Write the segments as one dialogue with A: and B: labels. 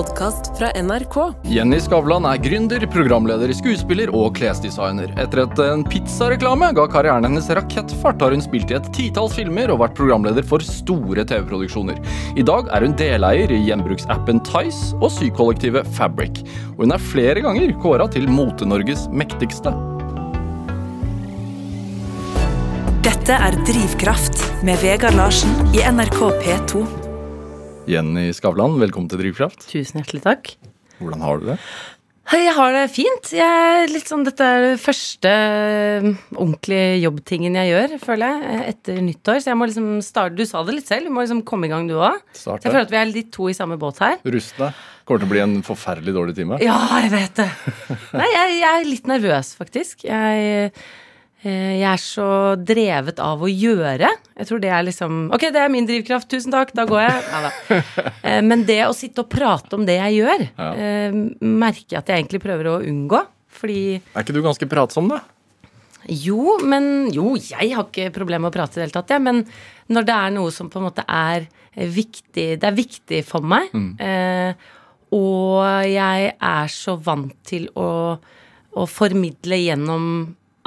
A: podkast fra NRK.
B: Jenny Skavlan er gründer, programleder, skuespiller og klesdesigner. Etter et en pizzareklame ga karrieren hennes rakettfart, har hun spilt i et titalls filmer og vært programleder for store TV-produksjoner. I dag er hun deleier i gjenbruksappen Tice og sykollektivet Fabric. Og hun er flere ganger kåra til Mote-Norges mektigste.
C: Dette er Drivkraft med Vegard Larsen i NRK P2.
B: Jenny Skavlan, velkommen til Drivkraft.
D: Tusen hjertelig takk.
B: Hvordan har du det?
D: Jeg har det fint. Jeg er litt sånn, dette er det første eh, ordentlige jobbtingen jeg gjør, føler jeg, eh, etter nyttår. Så jeg må liksom starte Du sa det litt selv, du må liksom komme i gang, du òg. Jeg føler at vi er litt to i samme båt her.
B: Rust deg. Kommer til å bli en forferdelig dårlig time.
D: Ja, jeg vet det. Nei, jeg, jeg er litt nervøs, faktisk. Jeg, jeg er så drevet av å gjøre. Jeg tror det er liksom Ok, det er min drivkraft. Tusen takk, da går jeg. Neida. da. Men det å sitte og prate om det jeg gjør,
B: Ja.
D: eh, merker jeg at jeg egentlig prøver å unngå. Fordi
B: Er ikke du ganske pratsom, da?
D: Jo, men Jo, jeg har ikke problemer med å prate i det hele tatt, jeg. Men når det er noe som på en måte er eh, viktig Det er viktig for meg, eh, og jeg er så vant til å, å formidle gjennom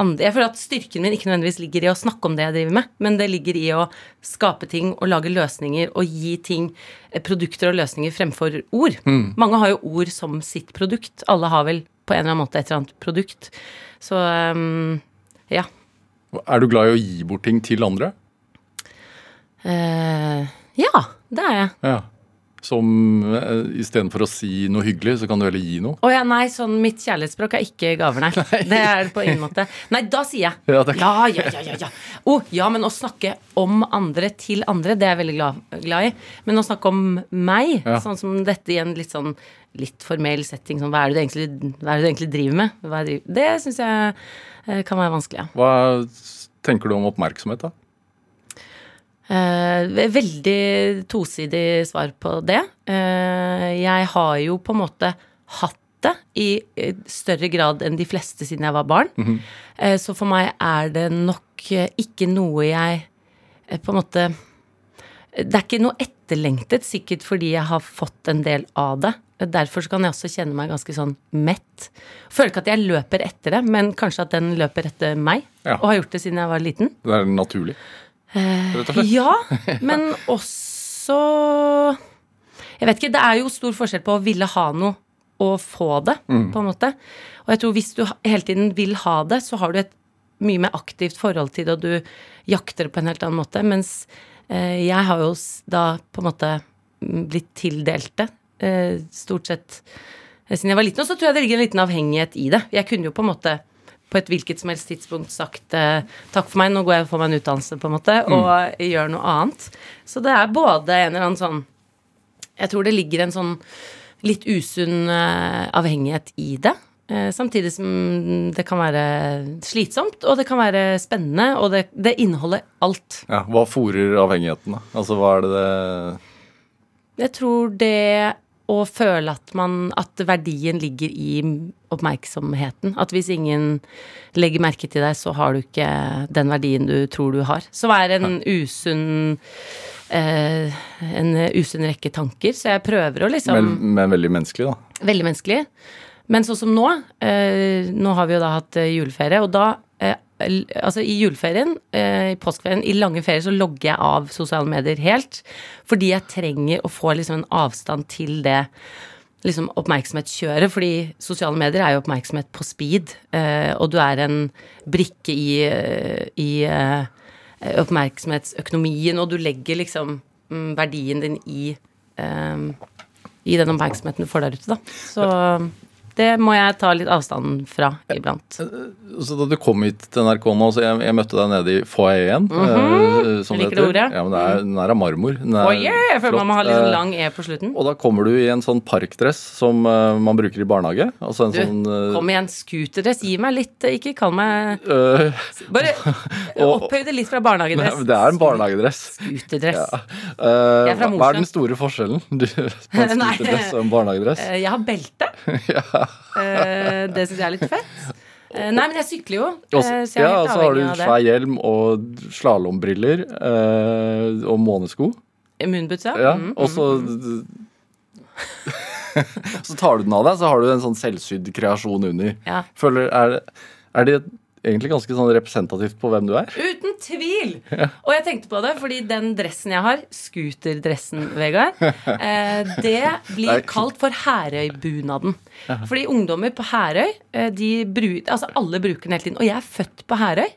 D: andre Jeg føler at styrken min ikke nødvendigvis ligger i å snakke om det jeg driver med, men det ligger i å skape ting og lage løsninger og gi ting, eh, produkter og løsninger fremfor ord. Mange har jo ord som sitt produkt. Alle har vel på en eller annen måte et eller annet produkt. Så um, ja.
B: Er du glad i å gi bort ting til andre?
D: Uh, ja, det er jeg.
B: Ja. Som uh, istedenfor å si noe hyggelig, så kan du heller gi noe?
D: Å ja, nei, sånn mitt kjærlighetsspråk er ikke gaver, nei. Det er det på ingen måte. Nei, da sier jeg.
B: Ja,
D: Ja, ja, ja, ja. ja. Oh, ja, men å snakke om andre til andre, det er jeg veldig glad, glad i. Men å snakke om meg,
B: Ja.
D: sånn som dette i en litt sånn litt formell setting, sånn hva er det du egentlig, er det du egentlig driver med? Er det, det syns jeg eh, kan være vanskelig, ja.
B: Hva tenker du om oppmerksomhet, da?
D: Eh, veldig tosidig svar på det. Eh, jeg har jo på en måte hatt det i større grad enn de fleste siden jeg var barn. Eh, så for meg er det nok ikke noe jeg på en måte Det er ikke noe etterlengtet, sikkert fordi jeg har fått en del av det. Derfor så kan jeg også kjenne meg ganske sånn mett. Føler ikke at jeg løper etter det, men kanskje at den løper etter meg.
B: Ja.
D: Og har gjort det siden jeg var liten.
B: Det er naturlig. Rett og slett.
D: Ja, men også Jeg vet ikke, det er jo stor forskjell på å ville ha noe og få det, på en måte. Og jeg tror hvis du hele tiden vil ha det, så har du et mye mer aktivt forhold til det, og du jakter det på en helt annen måte. Mens eh, jeg har jo da på en måte mm, blitt tildelt det, eh, stort sett eh, siden jeg var liten. Og så tror jeg det ligger en liten avhengighet i det. Jeg kunne jo på en måte på et hvilket som helst tidspunkt sagt eh, takk for meg, nå går jeg og får meg en utdannelse, på en måte, og gjør noe annet. Så det er både en eller annen sånn Jeg tror det ligger en sånn litt usunn eh, avhengighet i det. Eh, samtidig som det kan være slitsomt, og det kan være spennende, og det, det inneholder alt.
B: Ja, hva fòrer avhengigheten, da? Altså, hva er det det
D: Jeg tror det å føle at man At verdien ligger i oppmerksomheten. At hvis ingen legger merke til deg, så har du ikke den verdien du tror du har. Som er en usunn eh, En usunn rekke tanker. Så jeg prøver å liksom
B: men, men veldig menneskelig, da.
D: Veldig menneskelig. Men sånn som nå eh, Nå har vi jo da hatt eh, juleferie, og da eh, Altså i juleferien, eh, i påskeferien, i lange ferier så logger jeg av sosiale medier helt. Fordi jeg trenger å få liksom en avstand til det liksom oppmerksomhetskjøret. Fordi sosiale medier er jo oppmerksomhet på speed, eh, og du er en brikke i, i eh, oppmerksomhetsøkonomien, og du legger liksom mm, verdien din i i den oppmerksomheten du får der ute, da. Så det må jeg ta litt avstand fra iblant.
B: Så da du kom hit til NRK nå, så jeg, jeg møtte deg nede i foajeen. eh, som
D: Jeg liker det ordet.
B: Ja, men det er, den er av marmor. Den er
D: Oi, jeg føler man må ha litt sånn
B: Eh,
D: lang E på slutten.
B: Og da kommer du i en sånn parkdress som uh, man bruker i barnehage. Altså en
D: Du,
B: sånn uh,
D: kom igjen, scooterdress. Gi meg litt Ikke kall meg
B: uh,
D: Bare opphøy det litt fra barnehagedress.
B: Nei, det er en barnehagedress.
D: Scooterdress.
B: Ja.
D: Jeg er fra
B: hva er den store forskjellen du, på en scooterdress og en barnehagedress?
D: Eh, Jeg har belte. Eh, Det syns jeg er litt fett. Eh, Nei, men jeg sykler jo. eh,
B: Også,
D: Så jeg
B: ja,
D: er
B: og
D: helt
B: så har du svær hjelm og slalåmbriller eh, og månesko.
D: Moonboots, ja.
B: Ja,
D: Mm,
B: og så Så tar du den av deg, så har du en sånn selvsydd kreasjon under.
D: Ja.
B: Føler, er, er det egentlig ganske sånn representativt på hvem du er?
D: Uten tvil! Og jeg tenkte på det, fordi den dressen jeg har, scooterdressen, Vegard, eh, det blir kalt for Herøybunaden. Fordi ungdommer på Herøy, eh, de bru, altså alle bruker den hele tiden. Og jeg er født på Herøy.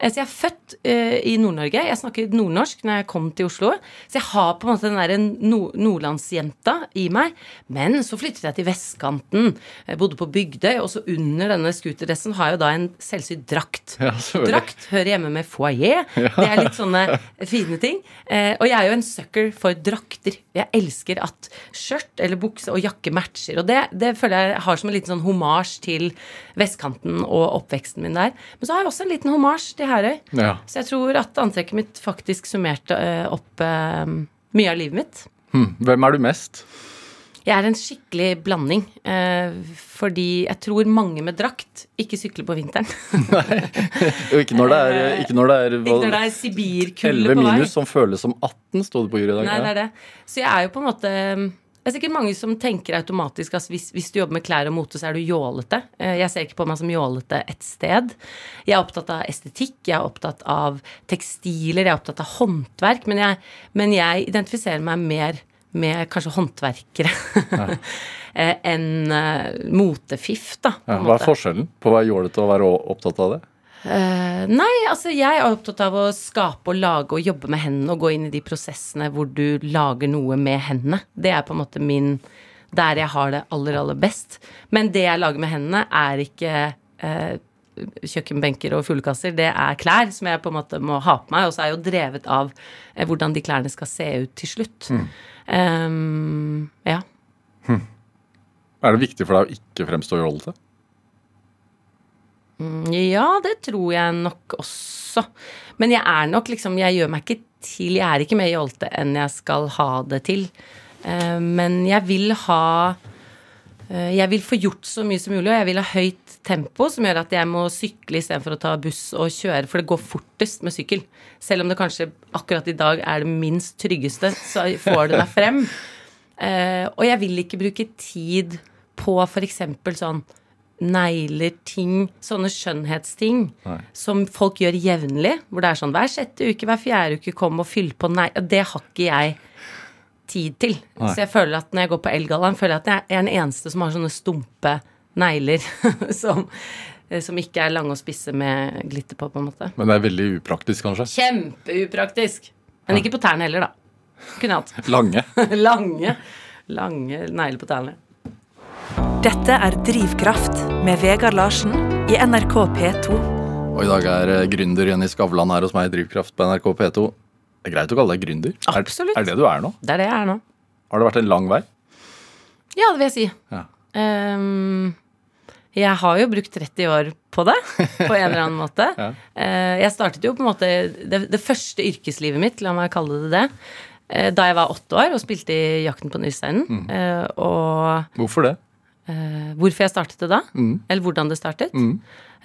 D: Eh, Så jeg er født uh, i Nord-Norge. Jeg snakket nordnorsk når jeg kom til Oslo. Så jeg har på en måte den der no nordlandsjenta i meg. Men så flyttet jeg til vestkanten. Jeg bodde på Bygdøy, og så under denne scooterdressen har jeg jo da en selvsydd drakt.
B: Ja.
D: Drakt hører hjemme med foajé. Det er litt sånne fine ting. Uh, og jeg er jo en sucker for drakter. Jeg elsker at skjørt eller bukse og jakke matcher. Og det, det føler jeg har som en liten sånn homasj til vestkanten og oppveksten min der. Men så har jeg også en liten homasj til Herøy.
B: Ja.
D: Så jeg tror at antrekket mitt faktisk summerte eh, opp eh, mye av livet mitt.
B: Hm. Hvem er du mest?
D: Jeg er en skikkelig blanding. Eh, fordi jeg tror mange med drakt ikke sykler på vinteren.
B: Nei, ikke når det er, ikke når det er,
D: ikke når det er
B: 11
D: Sibirkulde på vei.
B: minus som føles som 18, sto det på jury i dag.
D: Nei, det er det. Så jeg er jo på en måte det er sikkert mange som tenker automatisk at hvis, hvis du jobber med klær og mote, så er du jålete. Eh, Jeg ser ikke på meg som jålete et sted. Jeg er opptatt av estetikk, jeg er opptatt av tekstiler, jeg er opptatt av håndverk. Men jeg, men jeg identifiserer meg mer med kanskje håndverkere ja. enn eh, motefiff, da. på
B: Ja, hva er forskjellen på å være jålete og være opptatt av det?
D: Eh, nei, altså jeg er opptatt av å skape og lage og jobbe med hendene og gå inn i de prosessene hvor du lager noe med hendene. Det er på en måte min Der jeg har det aller, aller best. Men det jeg lager med hendene, er ikke uh, kjøkkenbenker og fuglekasser. Det er klær som jeg på en måte må ha på meg, og så er jeg jo drevet av eh, hvordan de klærne skal se ut til slutt. Um, ja.
B: Er det viktig for deg å ikke fremstå jålete?
D: Ja, det tror jeg nok også. Men jeg er nok liksom Jeg gjør meg ikke til Jeg er ikke mer jålete enn jeg skal ha det til. Eh, Men jeg vil ha eh, Jeg vil få gjort så mye som mulig, og jeg vil ha høyt tempo, som gjør at jeg må sykle istedenfor å ta buss og kjøre, for det går fortest med sykkel. Selv om det kanskje akkurat i dag er det minst tryggeste, så får du deg frem. Eh, og jeg vil ikke bruke tid på f.eks. sånn negler, ting, sånne skjønnhetsting
B: Nei.
D: som folk gjør jevnlig. Hvor det er sånn hver sjette uke, hver fjerde uke, kom og fyll på nei. Det har ikke jeg tid til.
B: Nei.
D: Så jeg føler at når jeg går på Elgallaen, føler jeg at jeg er den eneste som har sånne stumpe negler som, eh, som ikke er lange og spisse med glitter på, på en måte.
B: Men det er veldig upraktisk, kanskje.
D: Kjempeupraktisk. Men ikke på tærne heller, da. Kunne jeg hatt.
B: Lange.
D: lange, lange negler på tærne.
C: Dette er Drivkraft med Vegard Larsen i NRK P2.
B: Og i dag er eh, gründer Jenny Skavlan her hos meg i Drivkraft på NRK P2. Det er greit å kalle deg gründer. Er-
D: Absolutt.
B: Er det du er nå?
D: Det er det jeg er nå.
B: Har det vært en lang vei?
D: Ja, det vil jeg si.
B: Ja.
D: Um, jeg har jo brukt 30 år på det, på en eller annen måte.
B: Ja.
D: uh, jeg startet jo på en måte det, det første yrkeslivet mitt, la meg kalle det det, eh, da jeg var åtte år og spilte i Jakten på nyssteinen.
B: Mm.
D: Og
B: Hvorfor det?
D: Eh, hvorfor jeg startet det da,
B: Mm.
D: eller hvordan det startet.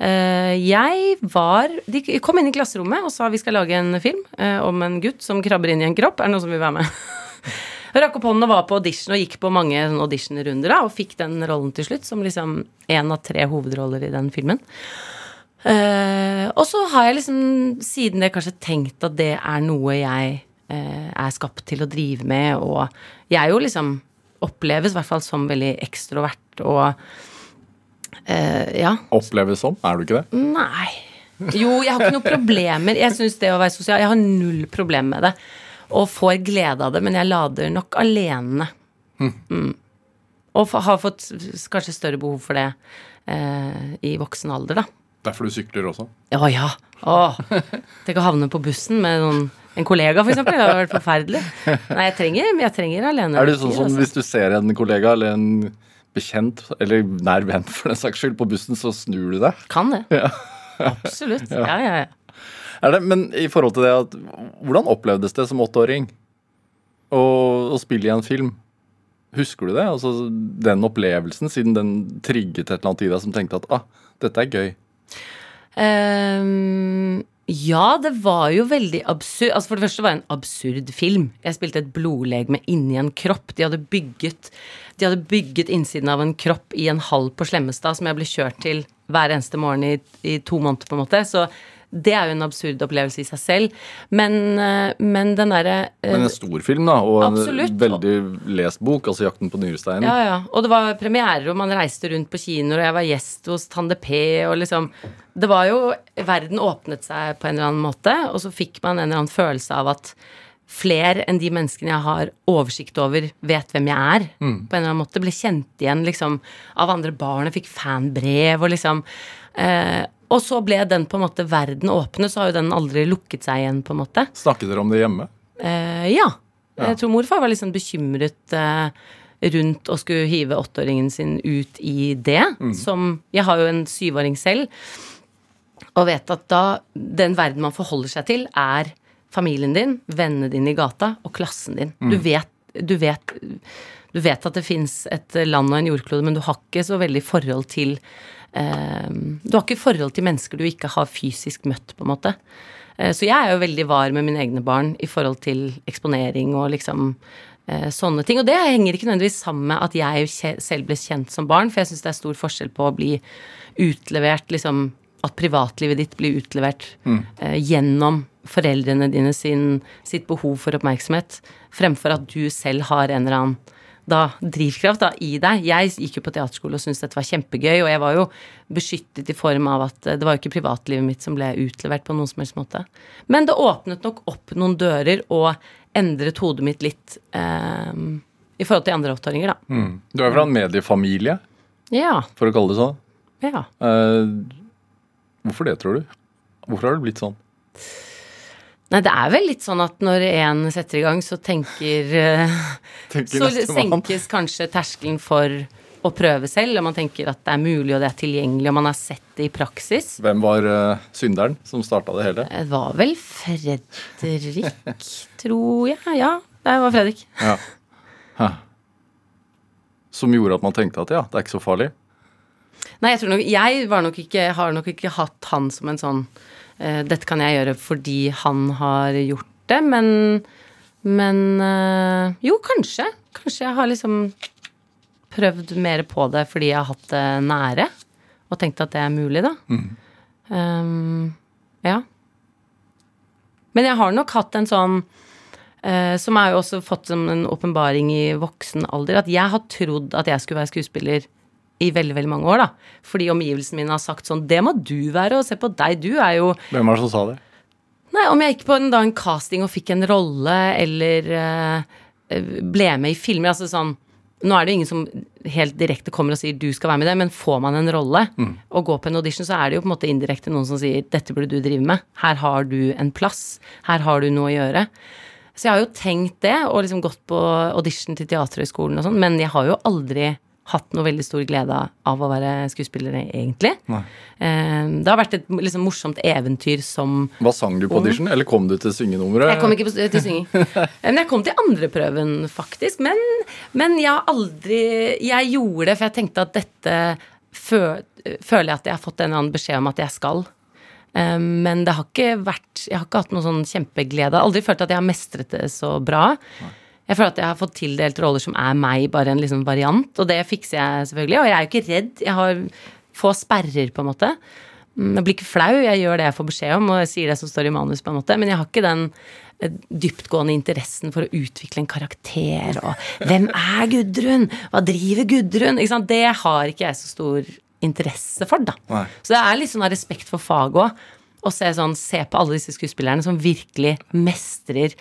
D: Eh, jeg var De kom inn i klasserommet og sa vi skal lage en film uh, om en gutt som krabber inn i en kropp. Er det noen som vil være med? Rakk opp hånden og var på audition og gikk på mange auditionrunder og fikk den rollen til slutt, som liksom en av tre hovedroller i den filmen. Og så har jeg liksom siden det kanskje tenkt at det er noe jeg er skapt til å drive med, og jeg jo liksom oppleves i hvert fall som veldig ekstrovert og eh, ja.
B: Oppleves sånn? Er du ikke det?
D: Nei. Jo, jeg har ikke noen problemer. Jeg synes det å være sosial Jeg har null problem med det. Og får glede av det, men jeg lader nok alene. Mm. Og har fått kanskje større behov for det eh, i voksen alder, da.
B: Derfor du sykler også?
D: Å ja. Å. Tenk å havne på bussen med noen, en kollega, eksempel. Det hadde vært forferdelig. Nei, jeg trenger, jeg trenger alene.
B: Er det sånn som
D: altså.
B: hvis du ser en kollega eller en bekjent, eller nær venn for den saks skyld, på bussen, så snur du deg?
D: Kan det.
B: Ja.
D: Absolutt. Ja, ja, ja.
B: Er det, men i forhold til det, at, hvordan opplevdes det som åtteåring å, å spille i en film? Husker du det? Altså Den opplevelsen, siden den trigget et eller annet i deg som tenkte at ah, dette er gøy.
D: Um, ja, det var jo veldig absurd. Altså For det første var det en absurd film. Jeg spilte et blodlegeme inni en kropp. De hadde bygget De hadde bygget innsiden av en kropp i en hall på Slemmestad som jeg ble kjørt til hver eneste morgen i, i to måneder, på en måte. Så det er jo en absurd opplevelse i seg selv. Men, eh, men den derre eh,
B: Men en stor film, da, og en veldig lest bok, altså 'Jakten på nyresteinen'.
D: Ja, ja. Og det var premierer, og man reiste rundt på kinoer, og jeg var gjest hos Tande P, og liksom Det var jo Verden åpnet seg på en eller annen måte, og så fikk man en eller annen følelse av at flere enn de menneskene jeg har oversikt over, vet hvem jeg er. På en eller annen måte. Ble kjent igjen liksom av andre barn, og fikk fanbrev og liksom eh, Og så ble den på en måte verden åpne, så har jo den aldri lukket seg igjen, på en måte.
B: Snakket dere om det hjemme?
D: Eh, ja. Jeg tror morfar var sånn bekymret eh, rundt å skulle hive åtteåringen sin ut i det. Som Jeg har jo en syvåring selv, og vet at da den verden man forholder seg til, er familien din, vennene dine i gata og klassen din. Du vet du vet, du vet at det fins et land og en jordklode, men du har ikke så veldig forhold til eh, Du har ikke forhold til mennesker du ikke har fysisk møtt, på en måte. Eh, Så jeg er jo veldig var med mine egne barn i forhold til eksponering og liksom eh, sånne ting. Og det henger ikke nødvendigvis sammen med at jeg selv ble kjent som barn, for jeg syns det er stor forskjell på å bli utlevert liksom At privatlivet ditt blir utlevert eh, gjennom foreldrene dine sin, sitt behov for oppmerksomhet, fremfor at du selv har en eller annen da, drivkraft da, i deg. Jeg gikk jo på teaterskole og syntes dette var kjempegøy, og jeg var jo beskyttet i form av at eh, det var jo ikke privatlivet mitt som ble utlevert på noen som helst måte. Men det åpnet nok opp noen dører og endret hodet mitt litt eh, i forhold til andre åtteåringer, da.
B: Mm. Du er fra en mediefamilie,
D: Ja.
B: for å kalle det sånn.
D: Ja.
B: Eh, hvorfor det, tror du? Hvorfor har det blitt sånn?
D: Nei, det er vel litt sånn at når en setter i gang, så tenker eh,
B: Tenker
D: Så senkes kanskje terskelen for å prøve selv, og man tenker at det er mulig, og det er tilgjengelig, og man har sett det i praksis.
B: Hvem var uh, synderen som starta det hele?
D: Det var vel Fredrik, tror jeg. Ja, det var Fredrik.
B: Ja. Som gjorde at man tenkte at ja, det er ikke så farlig?
D: Nei, jeg tror nok Jeg var nok ikke, har nok ikke hatt han som en sånn uh, Dette kan jeg gjøre fordi han har gjort det, men Men uh, Jo, kanskje. Kanskje jeg har liksom prøvd mer på det fordi jeg har hatt det nære. Og tenkt at det er mulig, da. Um, ja. Men jeg har nok hatt en sånn uh, som har jo også fått som en åpenbaring i voksen alder, at jeg har trodd at jeg skulle være skuespiller i veldig veldig mange år. da. Fordi omgivelsene mine har sagt sånn Det må du være, og se på deg, du er jo
B: Hvem var det som sa det?
D: Nei, om jeg gikk på en, da, en casting og fikk en rolle, eller uh, ble med i filmer altså sånn Nå er det jo ingen som helt direkte kommer og sier 'du skal være med i det', men får man en rolle og går på en audition, så er det jo på en måte indirekte noen som sier 'dette burde du drive med'. Her har du en plass. Her har du noe å gjøre. Så jeg har jo tenkt det, og liksom gått på audition til Teaterhøgskolen og sånn, men jeg har jo aldri hatt noe veldig stor glede av å være skuespiller, egentlig.
B: Nei.
D: Eh, Det har vært et liksom, morsomt eventyr som
B: Hva sang du på audition, eller kom du til syngenummeret?
D: jeg kom ikke på, til synging. Men jeg kom til andreprøven, faktisk. Men, men jeg har aldri Jeg gjorde det, for jeg tenkte at dette fø, føler jeg at jeg har fått en eller annen beskjed om at jeg skal. Eh, Men det har ikke vært Jeg har ikke hatt noe sånn kjempeglede. Jeg har aldri følt at jeg har mestret det så bra. Jeg føler at jeg har fått tildelt roller som er meg, bare en liksom variant. Og det fikser jeg selvfølgelig. Og jeg er jo ikke redd. Jeg har få sperrer, på en måte. Mm, Jeg blir ikke flau, jeg gjør det jeg får beskjed om, og jeg sier det som står i manus, på en måte. Men jeg har ikke den eh, dyptgående interessen for å utvikle en karakter og Hvem er Gudrun? Hva driver Gudrun? Det har ikke jeg så stor interesse for, da.
B: Nei.
D: Så det er litt sånn av respekt for faget òg. Å se, sånn, se på alle disse skuespillerne som virkelig mestrer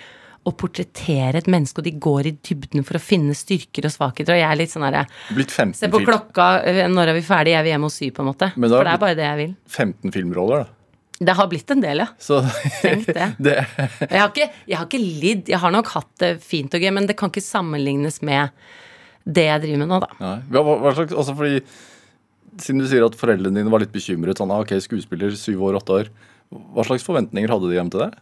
D: å portrettere et menneske, og de går i dybden for å finne styrker og svakheter. Og jeg er litt sånn herre Se på klokka, eh, når er vi ferdige? Jeg vil hjem og sy, på en måte.
B: Men da-
D: For det er bare det jeg vil.
B: 15 filmroller, da.
D: Det har blitt en del, ja.
B: Så
D: Tenk det.
B: det
D: Jeg har ikke, jeg har ikke lidd. Jeg har nok hatt det fint og gøy, men det kan ikke sammenlignes med det jeg driver med nå, da.
B: Nei. Hva, hva, slags, altså fordi Siden du sier at foreldrene dine var litt bekymret, sånn, ah, ok, skuespiller, syv år, åtte år. Hva slags forventninger hadde de hjem til deg?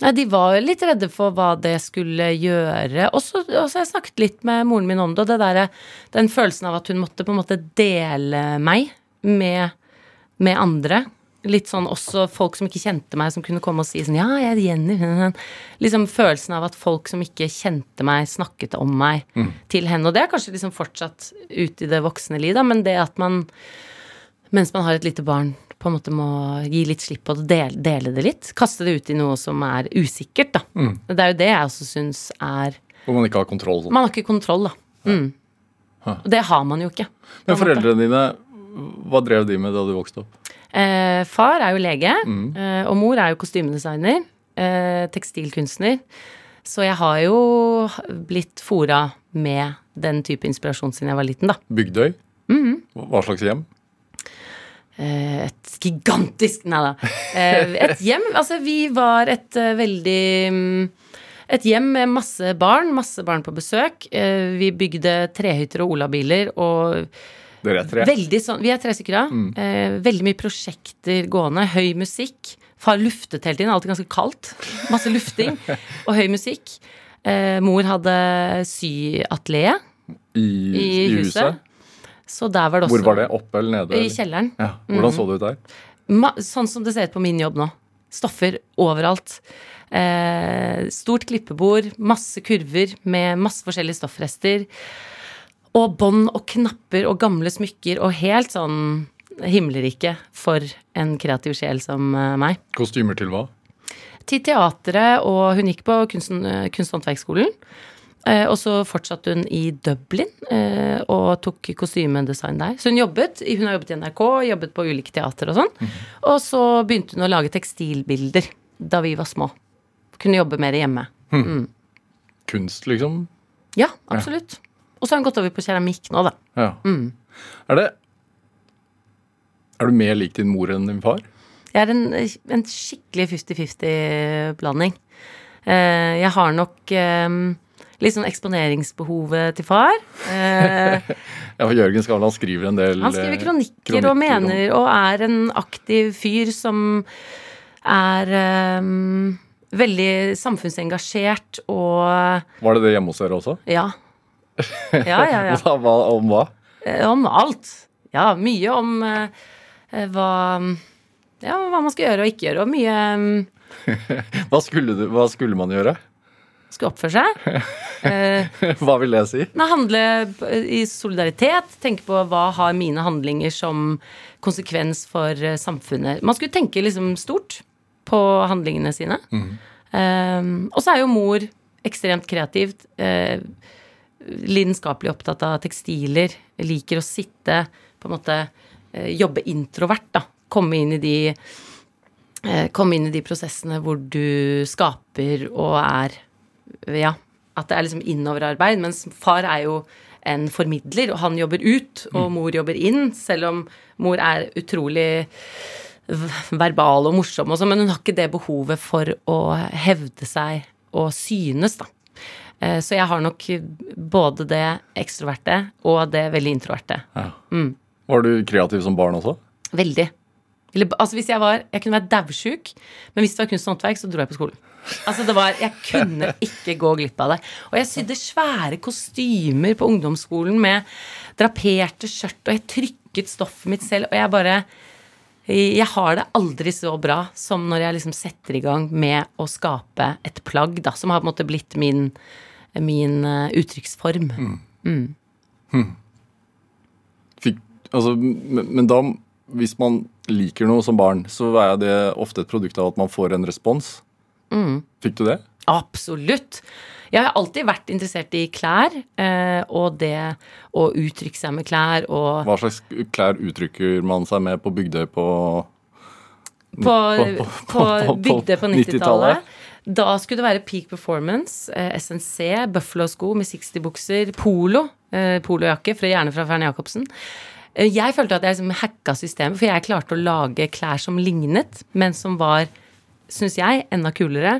D: Nei, De var jo litt redde for hva det skulle gjøre. Og så har jeg snakket litt med moren min om det, og det der, den følelsen av at hun måtte på en måte dele meg med med andre. Litt sånn også folk som ikke kjente meg, som kunne komme og si sånn Ja, jeg er Jenny. Liksom følelsen av at folk som ikke kjente meg, snakket om meg til henne. Og det er kanskje liksom fortsatt ute i det voksne liv, da, men det at man mens man har et lite barn, på en måte må gi litt slipp på det, dele, dele det litt. Kaste det ut i noe som er usikkert, da. Det er jo det jeg også syns er
B: Hvor man ikke har kontroll.
D: Man har ikke kontroll, da. Mm. Og det har man jo ikke.
B: Men foreldrene dine, hva drev de med da du vokste opp?
D: Eh, far er jo lege, eh, og mor er jo kostymedesigner. Eh, tekstilkunstner. Så jeg har jo blitt fora med den type inspirasjon siden jeg var liten, da.
B: Bygdøy?
D: Mhm.
B: Hva slags hjem?
D: Eh, et gigantisk Nei da. Eh, et hjem Altså, vi var et eh, veldig mm, Et hjem med masse barn, masse barn på besøk. Vi bygde trehytter og olabiler og
B: Dere er tre?
D: veldig sånn Vi er tre stykker, ja. Mm. veldig mye prosjekter gående. Høy musikk. Far luftet hele tiden. Alltid ganske kaldt. Masse lufting og høy musikk. Mor hadde syatelier
B: I,
D: i, huset. Så der var det også
B: Hvor var det? Oppe eller nede?
D: I kjelleren.
B: Ja. Hvordan så det ut der?
D: Ma sånn som det ser ut på min jobb nå. Stoffer overalt. Eh, stort klippebord, masse kurver med masse forskjellige stoffrester. Og bånd og knapper og gamle smykker og helt sånn himmelrike for en kreativ sjel som eh, meg.
B: Kostymer til hva?
D: Til teatret, og hun gikk på kunst, kunst- og. Eh, og så fortsatte hun i Dublin eh, og tok kostymedesign der. Så hun jobbet, hun har jobbet i NRK, jobbet på ulike teater og sånn. Og så begynte hun å lage tekstilbilder da vi var små. Kunne jobbe mer hjemme.
B: Kunst, liksom?
D: Ja, absolutt. Og så har hun gått over på keramikk nå, da.
B: Ja. Er det Er du mer lik din mor enn din far?
D: Jeg er en, en skikkelig 50-50-blanding. Eh, jeg har nok litt sånn eksponeringsbehovet til far. Eh,
B: Ja, for Jørgen Skavlan skriver en del
D: Han skriver
B: eh,
D: kronikker,
B: kronikker
D: og mener og er en aktiv fyr som er eh, veldig samfunnsengasjert og
B: Var det det hjemme hos dere også?
D: ja. Ja, ja, ja.
B: Hva, om hva?
D: Eh, Om alt. Ja, mye om eh, hva Ja, hva man skal gjøre og ikke gjøre, og mye um...
B: Hva skulle, du, hva skulle man gjøre?
D: Skal oppføre seg. Eh,
B: Hva vil det si?
D: Nei, handle i solidaritet. Tenke på hva har mine handlinger som konsekvens for eh, samfunnet. Man skulle tenke liksom stort på handlingene sine. Um, og så er jo mor ekstremt kreativt. eh, lidenskapelig opptatt av tekstiler. Liker å sitte, på en måte eh, jobbe introvert, da. Komme inn i de Komme inn i de prosessene hvor du skaper og er Ja, at det er liksom innoverarbeid. Mens far er jo en formidler, og han jobber ut, og mor jobber inn. Selv om mor er utrolig verbal og morsom, og sånn, men hun har ikke det behovet for å hevde seg og synes, da. Eh, Så jeg har nok både det ekstroverte og det veldig introverte.
B: Ja. Var du kreativ som barn også?
D: Veldig. Eller, altså hvis Jeg var, jeg kunne være daudsjuk, men hvis det var kunst og håndverk, så dro jeg på skolen. Altså det var, Jeg kunne ikke gå glipp av det. Og jeg sydde svære kostymer på ungdomsskolen med draperte skjørt, og jeg trykket stoffet mitt selv, og jeg bare Jeg har det aldri så bra som når jeg liksom setter i gang med å skape et plagg, da, som har på en måte blitt min, min eh, uttrykksform.
B: Fikk, altså, men, men da, hvis man liker noe som barn, så er det ofte et produkt av at man får en respons.
D: Mm.
B: Fikk du det?
D: Absolutt. Jeg har alltid vært interessert i klær, eh, og det å uttrykke seg med klær og
B: Hva slags klær uttrykker man seg med på Bygdøy på
D: På,
B: på- på-
D: på
B: på- på
D: bygde på
B: 90-tallet.
D: 90-tallet. Da skulle det være peak performance, eh, SNC, Buffalo-sko med 60-bukser, polo, eh, polojakke, fra, gjerne fra Ferne Jacobsen. Eh, Jeg følte at jeg liksom hacka systemet, for jeg klarte å lage klær som lignet, men som var, syns jeg, enda kulere.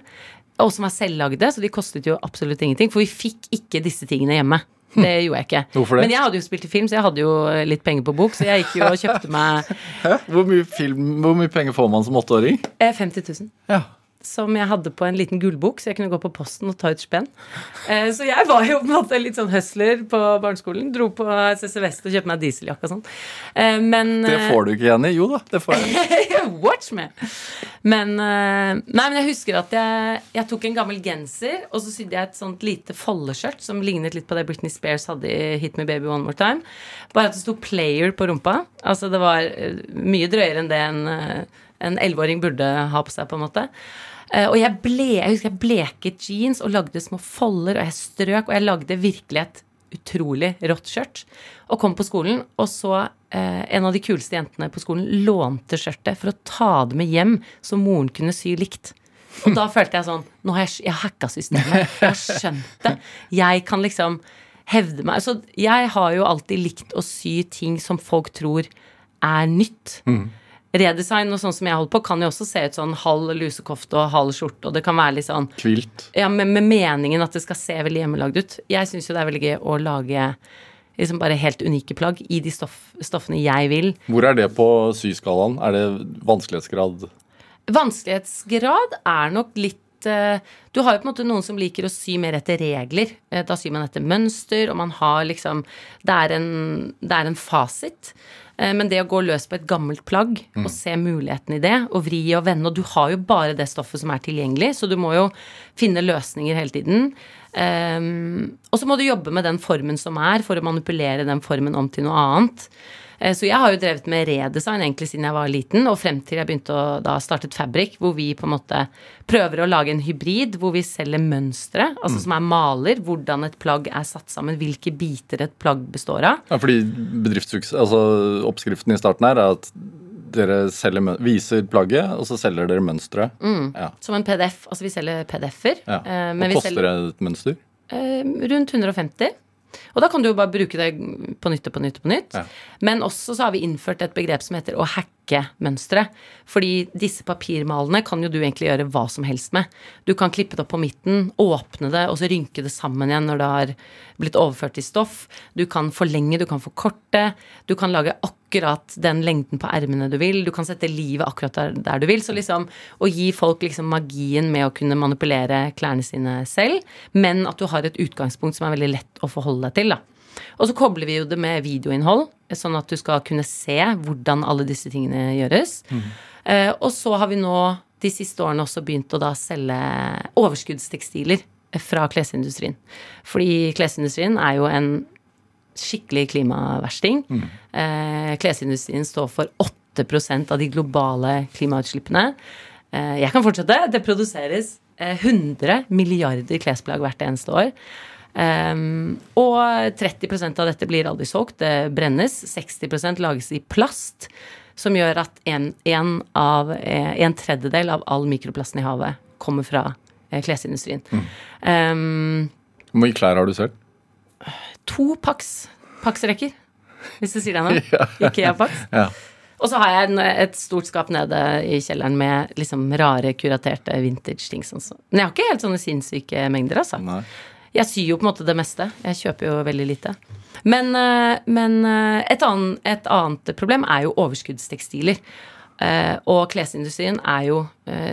D: Og som er selvlagde, så de kostet jo absolutt ingenting. For vi fikk ikke disse tingene hjemme. Det gjorde jeg ikke.
B: Det?
D: Men jeg hadde jo spilt i film, så jeg hadde jo litt penger på bok. Så jeg gikk jo og kjøpte meg
B: Hæ? Hvor mye, film, hvor mye penger får man som åtteåring?
D: eh, 50 000.
B: Ja.
D: Som jeg hadde på en liten gullbok, så jeg kunne gå på posten og ta ut spenn. Eh, så jeg var jo på en måte litt sånn hustler på barneskolen. Dro på CC Vest og kjøpte meg dieseljakke og sånn. Eh, men
B: Det får du ikke, Jenny. Jo da, det får jeg.
D: Watch me! Men eh, Nei, men jeg husker at jeg, jeg tok en gammel genser, og så sydde jeg et sånt lite foldeskjørt som lignet litt på det Britney Spears hadde i Hit Me Baby One More Time. Bare at det sto Player på rumpa. Altså det var eh, mye drøyere enn det en eh, en elleveåring burde ha på seg, på en måte. Eh, og jeg, ble, jeg husker jeg bleket jeans og lagde små folder, og jeg strøk, og jeg lagde virkelig et utrolig rått skjørt. Og kom på skolen, og så eh, en av de kuleste jentene på skolen lånte skjørtet for å ta det med hjem, så moren kunne sy likt. Og da følte jeg sånn Nå har jeg, jeg har hacka systemet. Jeg har skjønt det. Jeg kan liksom hevde meg. Så jeg har jo alltid likt å sy ting som folk tror er nytt. Redesign og sånn som jeg holder på, kan jo også se ut sånn halv lusekofte og halv skjorte, og det kan være litt sånn
B: Kvilt.
D: ja, med, med meningen at det skal se veldig hjemmelagd ut. Jeg syns jo det er veldig gøy å lage liksom bare helt unike plagg i de stoff, stoffene jeg vil.
B: Hvor er det på syskalaen? Er det vanskelighetsgrad
D: Vanskelighetsgrad er nok litt eh, Du har jo på en måte noen som liker å sy mer etter regler. Eh, Da syr man etter mønster, og man har liksom Det er en, det er en fasit. Eh, Men det å gå løs på et gammelt plagg og se muligheten i det, og vri og vende Og du har jo bare det stoffet som er tilgjengelig, så du må jo finne løsninger hele tiden. Um, og så må du jobbe med den formen som er, for å manipulere den formen om til noe annet. Eh, Så jeg har jo drevet med redesign egentlig siden jeg var liten, og frem til jeg begynte å da startet Fabrik, hvor vi på en måte prøver å lage en hybrid hvor vi selger mønstre, altså som er maler, hvordan et plagg er satt sammen, hvilke biter et plagg består av.
B: Ja, fordi altså Oppskriften i starten her er at dere selger, viser plagget, og så selger dere mønsteret. Ja.
D: Som en PDF. Altså vi selger PDF-er.
B: Ja.
D: eh, men vi
B: koster
D: selger
B: et mønster?
D: eh, rundt 150. Og da kan du jo bare bruke det på nytt og på nytt og på nytt.
B: Ja.
D: Men også så har vi innført et begrep som heter å hacke mønstre. Fordi disse papirmalene kan jo du egentlig gjøre hva som helst med. Du kan klippe det opp på midten, åpne det, og så rynke det sammen igjen når det har blitt overført til stoff. Du kan forlenge, du kan forkorte. Du kan lage akkurat den lengden på ermene du vil. Du kan sette livet akkurat der, der du vil. Så liksom å gi folk liksom magien med å kunne manipulere klærne sine selv, men at du har et utgangspunkt som er veldig lett å forholde deg til, da. Og så kobler vi jo det med videoinnhold, sånn at du skal kunne se hvordan alle disse tingene gjøres. Eh, og så har vi nå de siste årene også begynt å da selge overskuddstekstiler fra klesindustrien. Fordi klesindustrien er jo en skikkelig klimaversting. Eh, klesindustrien står for 8% av de globale klimautslippene. Eh, jeg kan fortsette. Det produseres eh, 100 milliarder klesplagg hvert eneste år. Um, og 30% av dette blir aldri solgt. Det brennes. 60% lages i plast. Som gjør at en, en, av, eh, en tredjedel av all mikroplasten i havet kommer fra klesindustrien. klesindustrien. Um,
B: Hvor mye klær har du selv?
D: to Pax. Pax-rekker. Hvis du sier det nå. Ikke Pax.
B: Ja.
D: Og så har jeg et stort skap nede i kjelleren med liksom rare, kuraterte vintage-ting. Men jeg har ikke helt sånne sinnssyke mengder, altså.
B: Nei.
D: Jeg syr jo på en måte det meste. Jeg kjøper jo veldig lite. Men, eh, men eh, et, annet, et annet problem er jo overskuddstekstiler. Eh, og klesindustrien er jo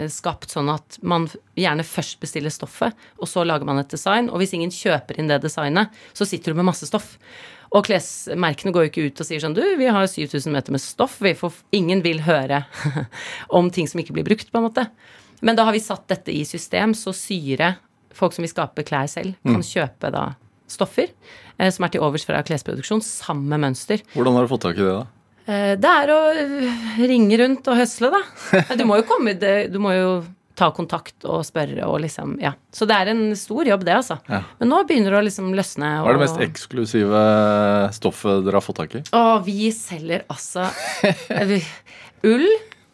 D: skapt sånn at man gjerne først bestiller stoffet, og så lager man et design. Og hvis ingen kjøper inn det designet, så sitter du med masse stoff. Og klesmerkene går jo ikke ut og sier sånn Du, vi har 7000 meter med stoff. Vi får, ingen vil høre om ting som ikke blir brukt, på en måte. Men da har vi satt dette i system, så syre, folk som vil skape klær selv, kan kjøpe da stoffer eh, som er til overs fra klesproduksjon, sammen med mønster.
B: Hvordan har du fått tak i det, da?
D: Eh, det er å øh, ringe rundt og høsle, da. Du må jo komme Du må jo ta kontakt og spørre og liksom Ja. Så det er en stor jobb, det, altså.
B: Ja.
D: Men nå begynner det å liksom løsne.
B: Hva er det mest eksklusive stoffet dere har fått tak i?
D: Å, vi selger altså eh, ull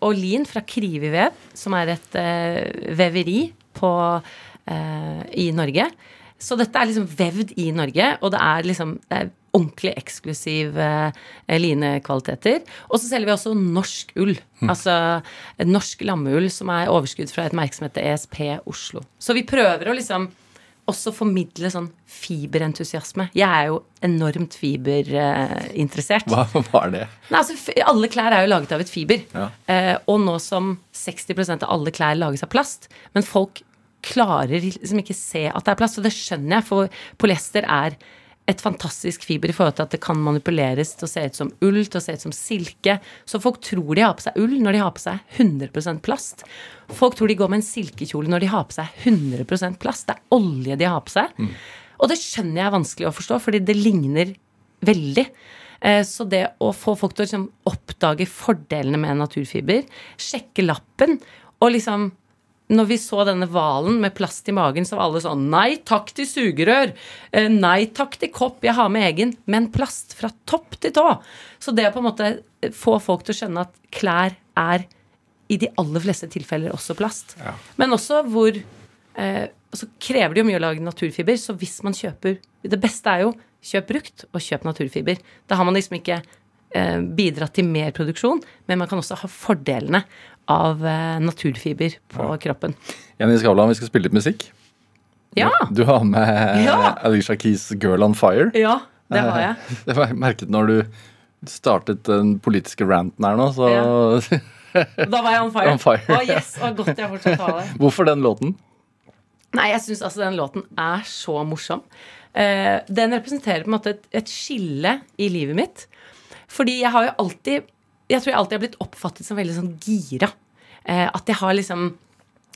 D: og lin fra Krivivev, som er et eh, veveri på, eh, i Norge. Så dette er liksom vevd i Norge, og det er liksom det er ordentlig eksklusive eh, linekvaliteter. Og så selger vi også norsk ull. Altså norsk lammeull som er overskudd fra et merke som heter ESP Oslo. Så vi prøver å liksom også formidle sånn fiberentusiasme. Jeg er jo enormt fiberinteressert.
B: Hva, er det?
D: Nei, altså, alle klær er jo laget av et fiber.
B: Ja.
D: Eh, og nå som 60% av alle klær lages av plast, men folk klarer liksom ikke se at det er plast, og det skjønner jeg, for polyester er et fantastisk fiber i forhold til at det kan manipuleres til å se ut som ull, til å se ut som silke. Så folk tror de har på seg ull når de har på seg 100% plast. Folk tror de går med en silkekjole når de har på seg 100% plast. Det er olje de har på seg. Og det skjønner jeg er vanskelig å forstå, fordi det ligner veldig. Eh, Så det å få folk til å liksom oppdage fordelene med naturfiber, sjekke lappen og liksom når vi så denne hvalen med plast i magen, så var alle sånn Nei takk til sugerør. Eh, Nei takk til kopp. Jeg har med egen. Men plast fra topp til tå. Så det å på en måte få folk til å skjønne at klær er i de aller fleste tilfeller også plast. Men også hvor eh, Så krever det jo mye å lage naturfiber, så hvis man kjøper Det beste er jo kjøp brukt og kjøp naturfiber. Da har man liksom ikke eh, bidratt til mer produksjon, men man kan også ha fordelene av eh, naturfiber på kroppen.
B: Jenny Skavlan, vi skal spille litt musikk.
D: Ja!
B: Du har med
D: Ja.
B: Alicia Keys' 'Girl on Fire'.
D: Ja, det har jeg.
B: Det var jeg merket når du startet den politiske ranten her nå, så
D: Da var jeg on fire.
B: On fire.
D: Å, yes, oh, godt jeg fortsatt har det.
B: Hvorfor den låten?
D: Nei, jeg syns altså den låten er så morsom. Eh, den representerer på en måte et, et skille i livet mitt. Fordi jeg har jo alltid Jeg tror jeg alltid har blitt oppfattet som veldig sånn gira. Eh, at jeg har liksom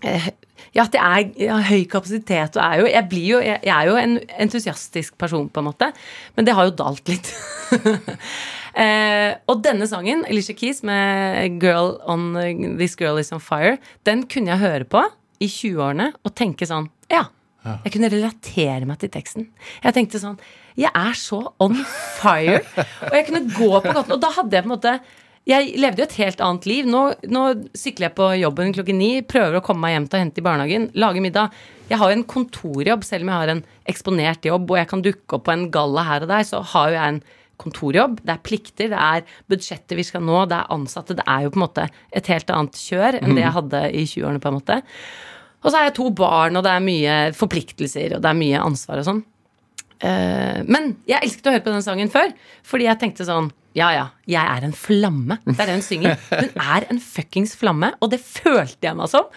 D: eh, Ja, at jeg er jeg har høy kapasitet og er jo Jeg blir jo jeg, jeg er jo en entusiastisk person, på en måte. Men det har jo dalt litt. Eh, og denne sangen, Alicia Keys med Girl on, 'This Girl Is On Fire', den kunne jeg høre på i 20-årene og tenke sånn Ja. Jeg kunne relatere meg til teksten. Jeg tenkte sånn Jeg er så on fire. Og jeg kunne gå på gaten. Og da hadde jeg på en måte jeg levde jo et helt annet liv. Nå, nå sykler jeg på jobben klokken ni, prøver å komme meg hjem til å hente i barnehagen, lage middag. Jeg har jo en kontorjobb, selv om jeg har en eksponert jobb og jeg kan dukke opp på en galla her og der, så har jo jeg en kontorjobb. Det er plikter, det er budsjetter vi skal nå, det er ansatte. Det er jo på en måte et helt annet kjør enn det jeg hadde i 20-årene, på en måte. Og så har jeg to barn, og det er mye forpliktelser, og det er mye ansvar og sånn. Eh, men jeg elsket å høre på den sangen før, fordi jeg tenkte sånn Ja, ja, jeg er en flamme. Det er det hun synger. Hun er en fuckings flamme, og det følte jeg meg som.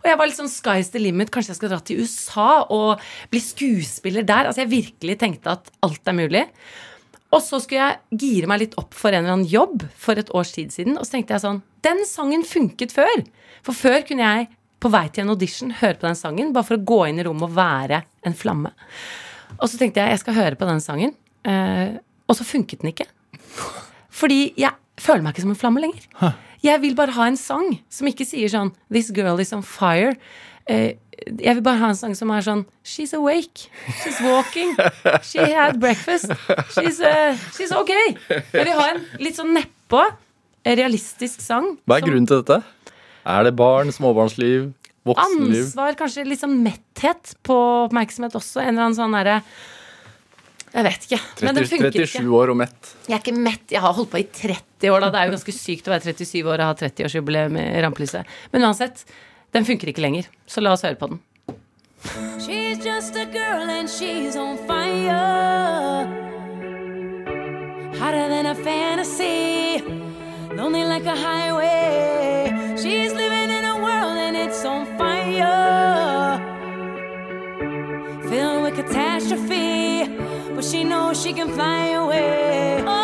D: Og jeg var litt sånn sky's the limit. Kanskje jeg skal dra til USA og bli skuespiller der. Altså Jeg virkelig tenkte at alt er mulig. Og så skulle jeg gire meg litt opp for en eller annen jobb for et års tid siden. Og så tenkte jeg sånn Den sangen funket før. For før kunne jeg på vei til en audition høre på den sangen bare for å gå inn i rommet og være en flamme. Og så tenkte jeg jeg skal høre på den sangen. Eh, og så funket den ikke. Fordi jeg føler meg ikke som en flamme lenger. Jeg vil bare ha en sang som ikke sier sånn This girl is on fire. Eh, jeg vil bare ha en sang som er sånn She's awake. She's walking. She had breakfast. She's, uh, she's ok. Jeg vil ha en litt sånn nedpå, realistisk sang.
B: Hva er grunnen til dette? Er det barn, småbarnsliv, voksenliv?
D: Ansvar, kanskje litt sånn metthet på oppmerksomhet også. En eller annen sånn derre Jeg vet ikke. Men det
B: 30,
D: funker
B: 37
D: ikke.
B: år og mett.
D: Jeg er ikke mett. Jeg har holdt på i 30 år, da. Det er jo ganske sykt å være 37 år og ha 30-årsjubileum i rampelyset. Men uansett, den funker ikke lenger. Så la oss høre på den.
A: She's just a girl and she's on fire. Hotter than a fantasy, lonely like a highway. She's living Filled with catastrophe, but she knows she can fly away. Oh,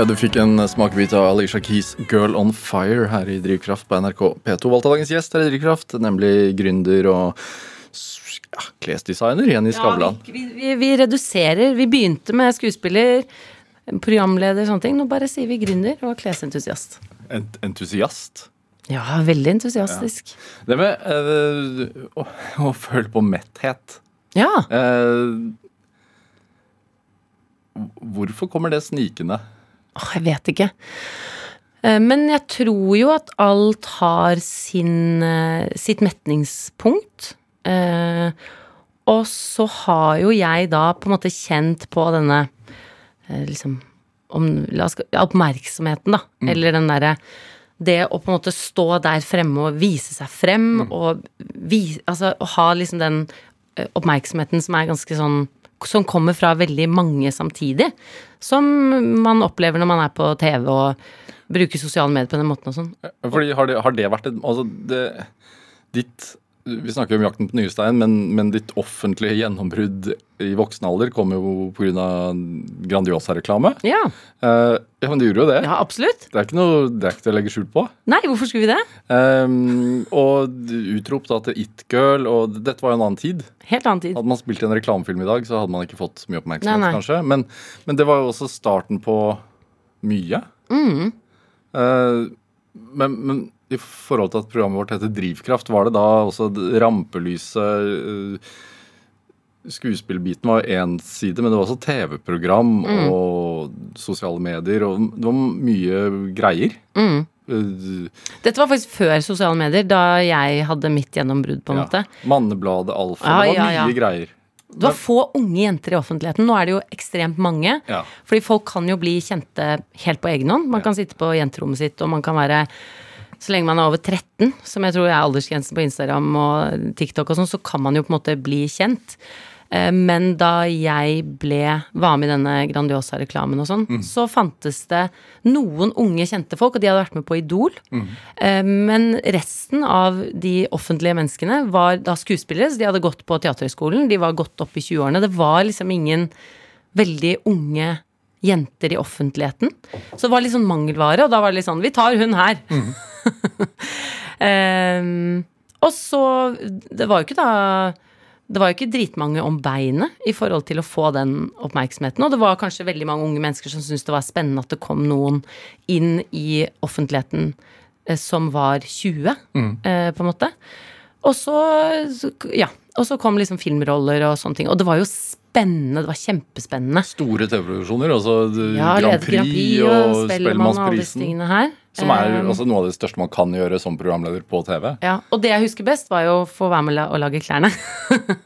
B: Ja, Du fikk en smakebit av Alicia Keys' 'Girl on Fire' her i Drivkraft på NRK P2. Valgte dagens gjest her i Drivkraft, nemlig gründer og ja, klesdesigner Jenny Skavlan.
D: Ja, vi, vi, vi reduserer. Vi begynte med skuespiller, programleder, sånne ting. Nå bare sier vi gründer og klesentusiast.
B: Ent entusiast.
D: Ja, veldig entusiastisk.
B: Det med eh, å, å føle på metthet
D: Ja.
B: Uh, Hvorfor kommer det snikende?
D: Åh, jeg vet ikke. Eh, Men jeg tror jo at alt har sin, eh, sitt metningspunkt. Eh, Og så har jo jeg da på en måte kjent på denne liksom om, oss, oppmerksomheten, da. Eller den derre Det å på en måte stå der fremme og vise seg frem, og vise, altså, ha liksom den oppmerksomheten som er ganske sånn Som kommer fra veldig mange samtidig. Som man opplever når man er på TV og bruker sosiale medier på den måten og sånn.
B: Fordi har det, har det vært et Altså, det Ditt Vi snakker jo om Jakten på Nystein, men, men ditt offentlige gjennombrudd i voksen alder kom jo pga. Grandiosa-reklame.
D: Ja,
B: Uh, ja, men det gjorde jo det.
D: ja absolutt.
B: Det er ikke noe det er ikke til å legge skjul på.
D: Nei, hvorfor skulle vi det?
B: Um, og utrop da til It-girl, og dette var jo en annen tid.
D: Helt annen tid.
B: Hadde man spilt i en reklamefilm i dag, så hadde man ikke fått mye oppmerksomhet,
D: Nei, nei.
B: kanskje. Men, men det var jo også starten på mye.
D: Mm.
B: Uh, men, men i forhold til at programmet vårt heter Drivkraft, var det da også rampelyset eh, Skuespillbiten var én side, men det var også TV-program
D: Mm.
B: og sosiale medier, og det var mye greier.
D: Mm.
B: Eh,
D: Dette var faktisk før sosiale medier, da jeg hadde mitt gjennombrudd, på en
B: ja.
D: måte.
B: Mannebladet Alfa.
D: Ja,
B: det var
D: ja,
B: mye greier.
D: Det var få unge jenter i offentligheten. Nå er det jo ekstremt mange. Fordi folk kan jo bli kjente helt på egen hånd. Man kan sitte på jenterommet sitt, og man kan være så lenge man er over 13, som jeg tror er aldersgrensen på Instagram og TikTok og sånn, så kan man jo på en måte bli kjent. Eh, Men da jeg ble, var med i denne Grandiosa-reklamen og sånn, så fantes det noen unge kjente folk, og de hadde vært med på Idol. Mm. Men resten av de offentlige menneskene var da skuespillere, så de hadde gått på Teaterhøgskolen, de var godt opp i 20-årene. Det var liksom ingen veldig unge jenter i offentligheten. Så det var litt sånn mangelvare, og da var det litt sånn Vi tar hun her. Ehm, og så Det var jo ikke da det var jo ikke dritmange om beinet i forhold til å få den oppmerksomheten. Og det var kanskje veldig mange unge mennesker som syntes det var spennende at det kom noen inn i offentligheten eh, som var 20, eh, på en måte. Og så, ja. Og så kom liksom filmroller og sånne ting. Og det var jo spennende. Det var kjempespennende.
B: Store TV-produksjoner, altså
D: Ja,
B: Grand Prix
D: Grand Prix
B: og
D: og
B: Spellemannsprisen. Som er altså, noe av det største man kan gjøre som programleder på TV.
D: Ja, og det jeg husker best, var jo å få være med og å lage klærne.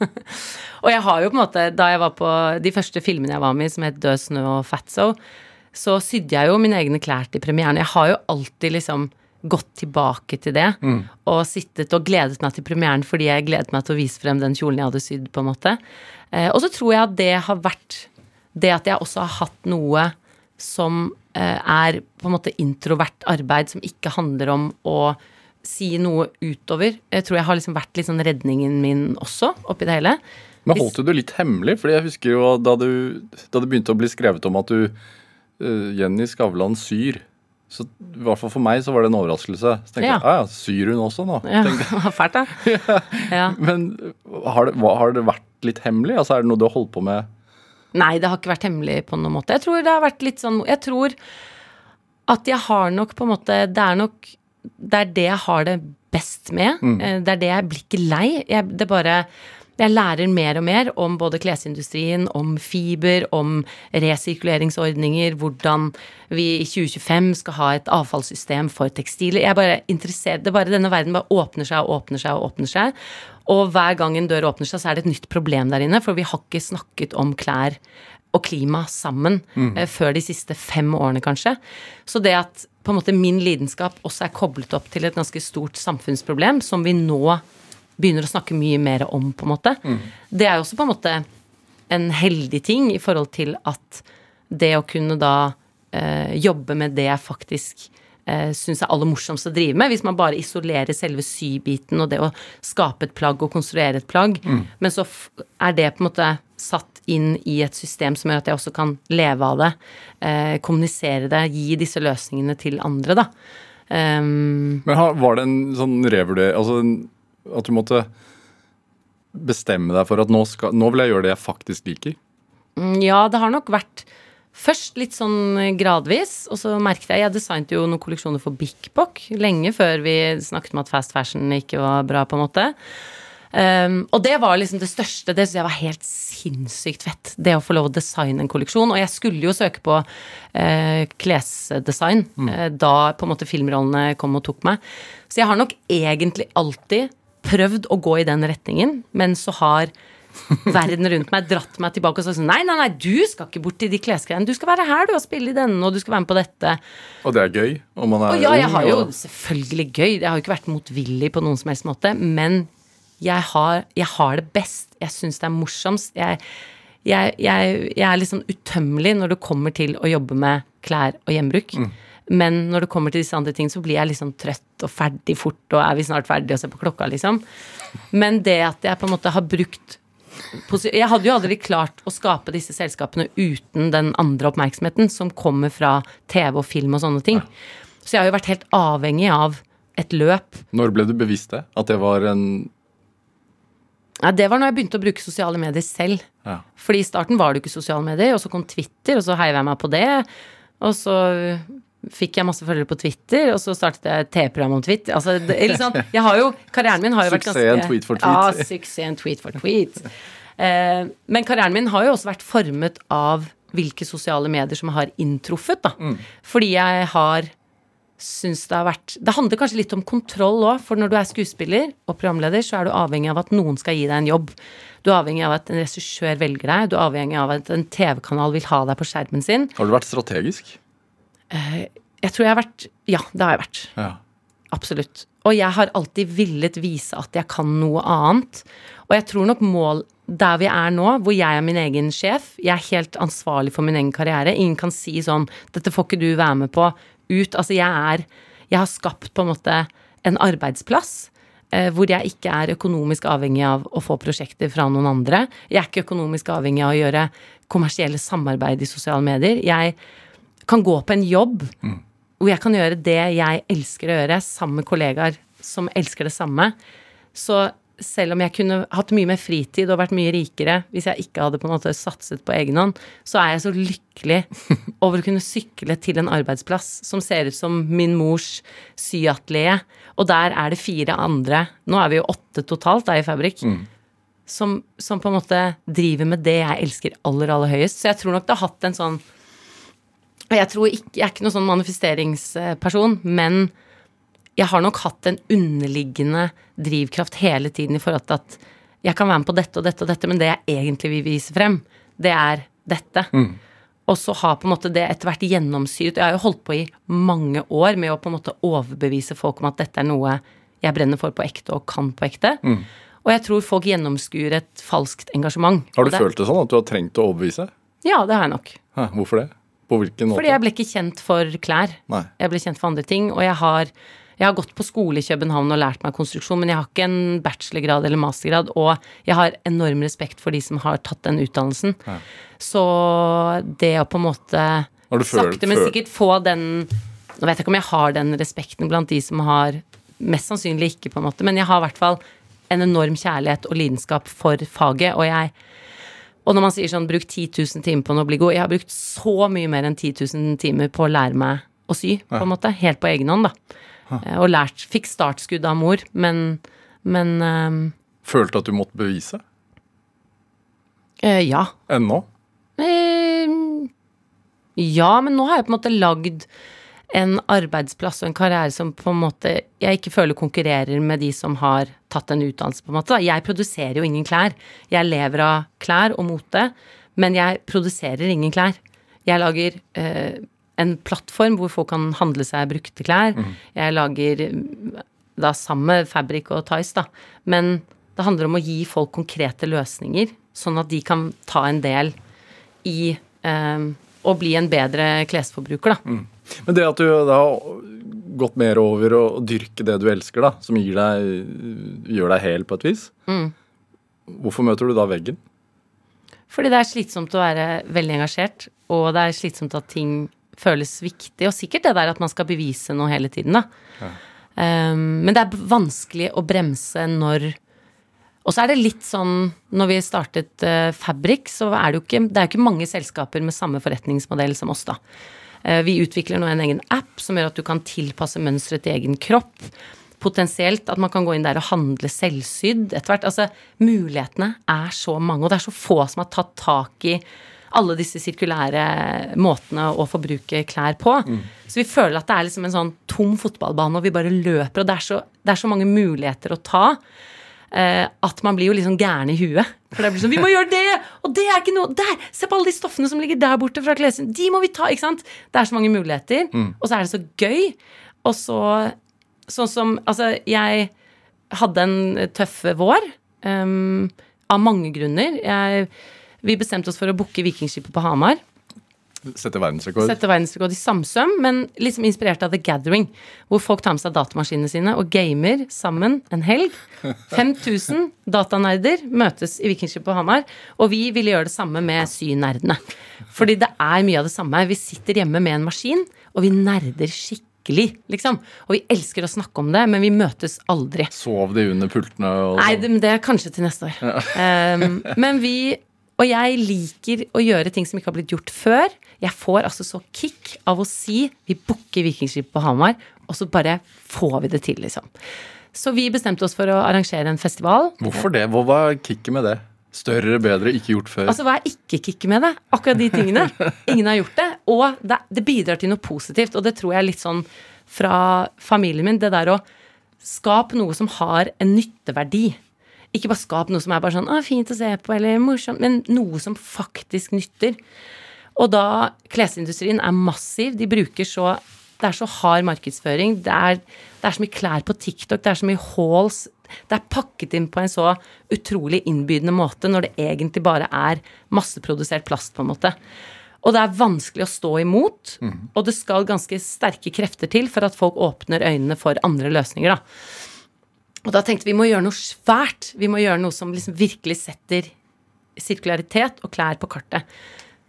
D: og jeg har jo på en måte, da jeg var på de første filmene jeg var med i, som het Død snø og Fatso, så sydde jeg jo mine egne klær til premieren. Jeg har jo alltid liksom gått tilbake til det og sittet og gledet meg til premieren fordi jeg gledet meg til å vise frem den kjolen jeg hadde sydd, på en måte. Eh, og så tror jeg at det har vært det at jeg også har hatt noe som er på en måte introvert arbeid, som ikke handler om å si noe utover. Jeg tror jeg har liksom vært litt sånn redningen min også, oppi det hele.
B: Men holdt du det litt hemmelig? Fordi jeg husker jo da, du, da det begynte å bli skrevet om at du eh, Jenny Skavlan syr. Så i hvert fall for meg så var det en overraskelse. Så tenkte
D: Ja.
B: jeg, ah, ja, syr hun også nå?
D: Ja, fælt, da. Ja.
B: men har det, har det vært litt hemmelig? Altså Er det noe du har holdt på med?
D: Nei, det har ikke vært hemmelig på noen måte. Jeg tror det har vært litt sånn Jeg tror at jeg har nok på en måte Det er nok Det er det jeg har det best med. Mm. Det er det jeg blir ikke lei. Jeg, det bare jeg lærer mer og mer om både klesindustrien, om fiber, om resirkuleringsordninger, hvordan vi i 2025 skal ha et avfallssystem for tekstiler. Jeg bare interessert, det er bare Denne verden bare åpner seg og åpner seg og åpner seg. Og hver gang en dør åpner seg, så er det et nytt problem der inne, for vi har ikke snakket om klær og klima sammen eh, før de siste fem årene, kanskje. Så det at på en måte min lidenskap også er koblet opp til et ganske stort samfunnsproblem, som vi nå begynner å snakke mye mer om, på en måte, det er jo også på en måte en heldig ting i forhold til at det å kunne da eh, jobbe med det jeg faktisk eh, syns er aller morsomst å drive med. Hvis man bare isolerer selve sybiten og det å skape et plagg og konstruere et plagg, men så er det på en måte satt inn i et system som gjør at jeg også kan leve av det, eh, kommunisere det, gi disse løsningene til andre, da. Um,
B: Men var det en sånn revurder... Altså en- at du måtte bestemme deg for at nå, skal, nå vil jeg gjøre det jeg faktisk liker?
D: Mm, Ja, det har nok vært først litt sånn gradvis, og så merket jeg Jeg designet jo noen kolleksjoner for Bik Bok lenge før vi snakket om at fast fashion ikke var bra, på en måte. Um, og det var liksom det største. Det syntes jeg var helt sinnssykt fett. Det å få lov å designe en kolleksjon. Og jeg skulle jo søke på uh, klesdesign eh, da på en måte filmrollene kom og tok meg. Så jeg har nok egentlig alltid prøvd å gå i den retningen, men så har verden rundt meg dratt meg tilbake og sagt sånn Nei, nei, nei, du skal ikke bort til de klesgreiene. Du skal være her, du, og spille i denne, og du skal være med på dette.
B: Og det er gøy? Og man er
D: Og ja, jeg har jo
B: og-
D: selvfølgelig gøy. Jeg har jo ikke vært motvillig på noen som helst måte, men jeg har, jeg har det best. Jeg syns det er morsomst. Jeg, jeg, jeg, er litt sånn utømmelig når det kommer til å jobbe med klær og gjenbruk. Men når det kommer til disse andre ting, så blir jeg liksom trøtt og ferdig fort, og er vi snart ferdig og ser på klokka, liksom. Men det at jeg på en måte har brukt Jeg hadde jo aldri klart å skape disse selskapene uten den andre oppmerksomheten som kommer fra TV og film og sånne ting. Så jeg har jo vært helt avhengig av et løp.
B: Når ble du bevisst det? At det var en
D: Ja, det var når jeg begynte å bruke sosiale medier selv.
B: Ja.
D: Fordi i starten var det jo ikke sosiale medier, og så kom Twitter, og så heiv jeg meg på det. Og så fikk jeg masse følgere på Twitter, og så startet jeg TV-program om Twitter. Altså, det, sånn, jeg har jo, Karrieren min har jo vært ganske
B: Suksessen tweet for tweet.
D: Ja, suksessen tweet for tweet. Eh, men karrieren min har jo også vært formet av hvilke sosiale medier som har inntruffet, da.
B: Mm.
D: Fordi jeg har syns det har vært Det handler kanskje litt om kontroll òg, for når du er skuespiller og programleder, så er du avhengig av at noen skal gi deg en jobb. Du er avhengig av at en regissør velger deg, du er avhengig av at en TV-kanal vil ha deg på skjermen sin.
B: Har du vært strategisk?
D: Jeg tror jeg har vært Ja, det har jeg vært.
B: Ja.
D: Absolutt. Og jeg har alltid villet vise at jeg kan noe annet. Og jeg tror nok mål der vi er nå, hvor jeg er min egen sjef, jeg er helt ansvarlig for min egen karriere. Ingen kan si sånn 'Dette får ikke du være med på'. Ut. Altså, jeg er Jeg har skapt på en måte en arbeidsplass. eh, Hvor jeg ikke er økonomisk avhengig av å få prosjekter fra noen andre. Jeg er ikke økonomisk avhengig av å gjøre kommersielle samarbeid i sosiale medier. Jeg kan gå på en jobb hvor jeg kan gjøre det jeg elsker å gjøre, sammen med kollegaer som elsker det samme. Så selv om jeg kunne hatt mye mer fritid og vært mye rikere hvis jeg ikke hadde på en måte satset på egen hånd, så er jeg så lykkelig over å kunne sykle til en arbeidsplass som ser ut som min mors syatelier. Og der er det fire andre, nå er vi jo åtte totalt da i Fabrik, som, som på en måte driver med det jeg elsker aller, aller høyest. Så jeg tror nok det har hatt en sånn jeg tror ikke, jeg er ikke noen sånn manifesteringsperson, men jeg har nok hatt en underliggende drivkraft hele tiden i forhold til at jeg kan være med på dette og dette og dette, men det jeg egentlig vil vise frem, det er dette. Og så har på en måte det etter hvert gjennomsyret Jeg har jo holdt på i mange år med å på en måte overbevise folk om at dette er noe jeg brenner for på ekte og kan på ekte. Og jeg tror folk gjennomskuer et falskt engasjement.
B: Har du
D: det,
B: følt det sånn at du har trengt å overbevise?
D: Ja, det har jeg nok.
B: Hæ, hvorfor det? På hvilken måte?
D: Fordi jeg ble ikke kjent for klær.
B: Nei.
D: Jeg ble kjent for andre ting. Og jeg har, jeg har gått på skole i København og lært meg konstruksjon, men jeg har ikke en bachelorgrad eller mastergrad. Og jeg har enorm respekt for de som har tatt den utdannelsen. Så det å på en måte
B: Har du følt-
D: sakte, men sikkert få den Nå vet jeg ikke om jeg har den respekten blant de som har Mest sannsynlig ikke, på en måte, men jeg har i hvert fall en enorm kjærlighet og lidenskap for faget. Og jeg og når man sier sånn bruk 10 000 timer på noe, bli god' Jeg har brukt så mye mer enn 10 000 timer på å lære meg å sy, på en måte. Helt på egen hånd, da. Eh, Og lært Fikk startskudd av mor, men Men um,
B: Følte at du måtte bevise?
D: Uh, ja.
B: Ennå?
D: Uh, ja, men nå har jeg på en måte lagd en arbeidsplass og en karriere som på en måte jeg ikke føler konkurrerer med de som har tatt en utdannelse, på en måte. Jeg produserer jo ingen klær. Jeg lever av klær og mote, men jeg produserer ingen klær. Jeg lager eh, en plattform hvor folk kan handle seg brukte klær. Jeg lager mm, da samme Fabric Fabrik og Tice, da. Men det handler om å gi folk konkrete løsninger, sånn at de kan ta en del i eh, å bli en bedre klesforbruker, da.
B: Men det at du da har gått mer over å dyrke det du elsker, da, som deg, gjør deg hel på et vis,
D: Mm.
B: hvorfor møter du da veggen?
D: Fordi det er slitsomt å være veldig engasjert, og det er slitsomt at ting føles viktig. Og sikkert det der at man skal bevise noe hele tiden, da. Um, men det er vanskelig å bremse når Og så er det litt sånn Når vi startet uh, Fabrik, så er det jo ikke Det er ikke mange selskaper med samme forretningsmodell som oss, da. Uh, vi utvikler nå en egen app som gjør at du kan tilpasse mønsteret til egen kropp. Potensielt at man kan gå inn der og handle selvsydd etter hvert. Altså, mulighetene er så mange, og det er så få som har tatt tak i alle disse sirkulære måtene å forbruke klær på. Så vi føler at det er liksom en sånn tom fotballbane, og vi bare løper, og det er så, det er så mange muligheter å ta. Eh, at man blir jo litt sånn gæren i huet. For det blir sånn Vi må gjøre det! Og det er ikke noe Der! Se på alle de stoffene som ligger der borte fra klesen. De må vi ta! Ikke sant? Det er så mange muligheter. Og så er det så gøy. Og så Sånn som Altså, jeg hadde en tøff vår. Um, av mange grunner. Jeg, vi bestemte oss for å booke Vikingskipet på Hamar.
B: Sette verdensrekord.
D: Sette verdensrekord i samsøm, men liksom inspirert av The Gathering. Hvor folk tar med seg datamaskinene sine og gamer sammen en helg. 5000 datanerder møtes i Vikingskipet på Hamar. Og vi ville gjøre det samme med synerdene. Fordi det er mye av det samme. Vi sitter hjemme med en maskin, og vi nerder skikkelig, liksom. Og vi elsker å snakke om det, men vi møtes aldri.
B: Sov de under pultene og
D: Nei, det, det er kanskje til neste år. Um, men vi Og jeg liker å gjøre ting som ikke har blitt gjort før. Jeg får altså så kick av å si vi booker Vikingskipet på Hamar, og så bare får vi det til, liksom. Så vi bestemte oss for å arrangere en festival.
B: Hvorfor det? Hva var kicket med det? Større, bedre, ikke gjort før.
D: Altså, hva er ikke-kicket med det? Akkurat de tingene. Ingen har gjort det. Og det, det bidrar til noe positivt, og det tror jeg er litt sånn fra familien min. Det der å skape noe som har en nytteverdi. Ikke bare skap noe som er bare sånn å, fint å se på, eller morsomt, men noe som faktisk nytter. Og da klesindustrien er massiv, de bruker så Det er så hard markedsføring. Det er, det er så mye klær på TikTok, det er så mye halls. Det er pakket inn på en så utrolig innbydende måte når det egentlig bare er masseprodusert plast, på en måte. Og det er vanskelig å stå imot, og det skal ganske sterke krefter til for at folk åpner øynene for andre løsninger, da. Og da tenkte vi vi må gjøre noe svært. Vi må gjøre noe som liksom virkelig setter sirkularitet og klær på kartet.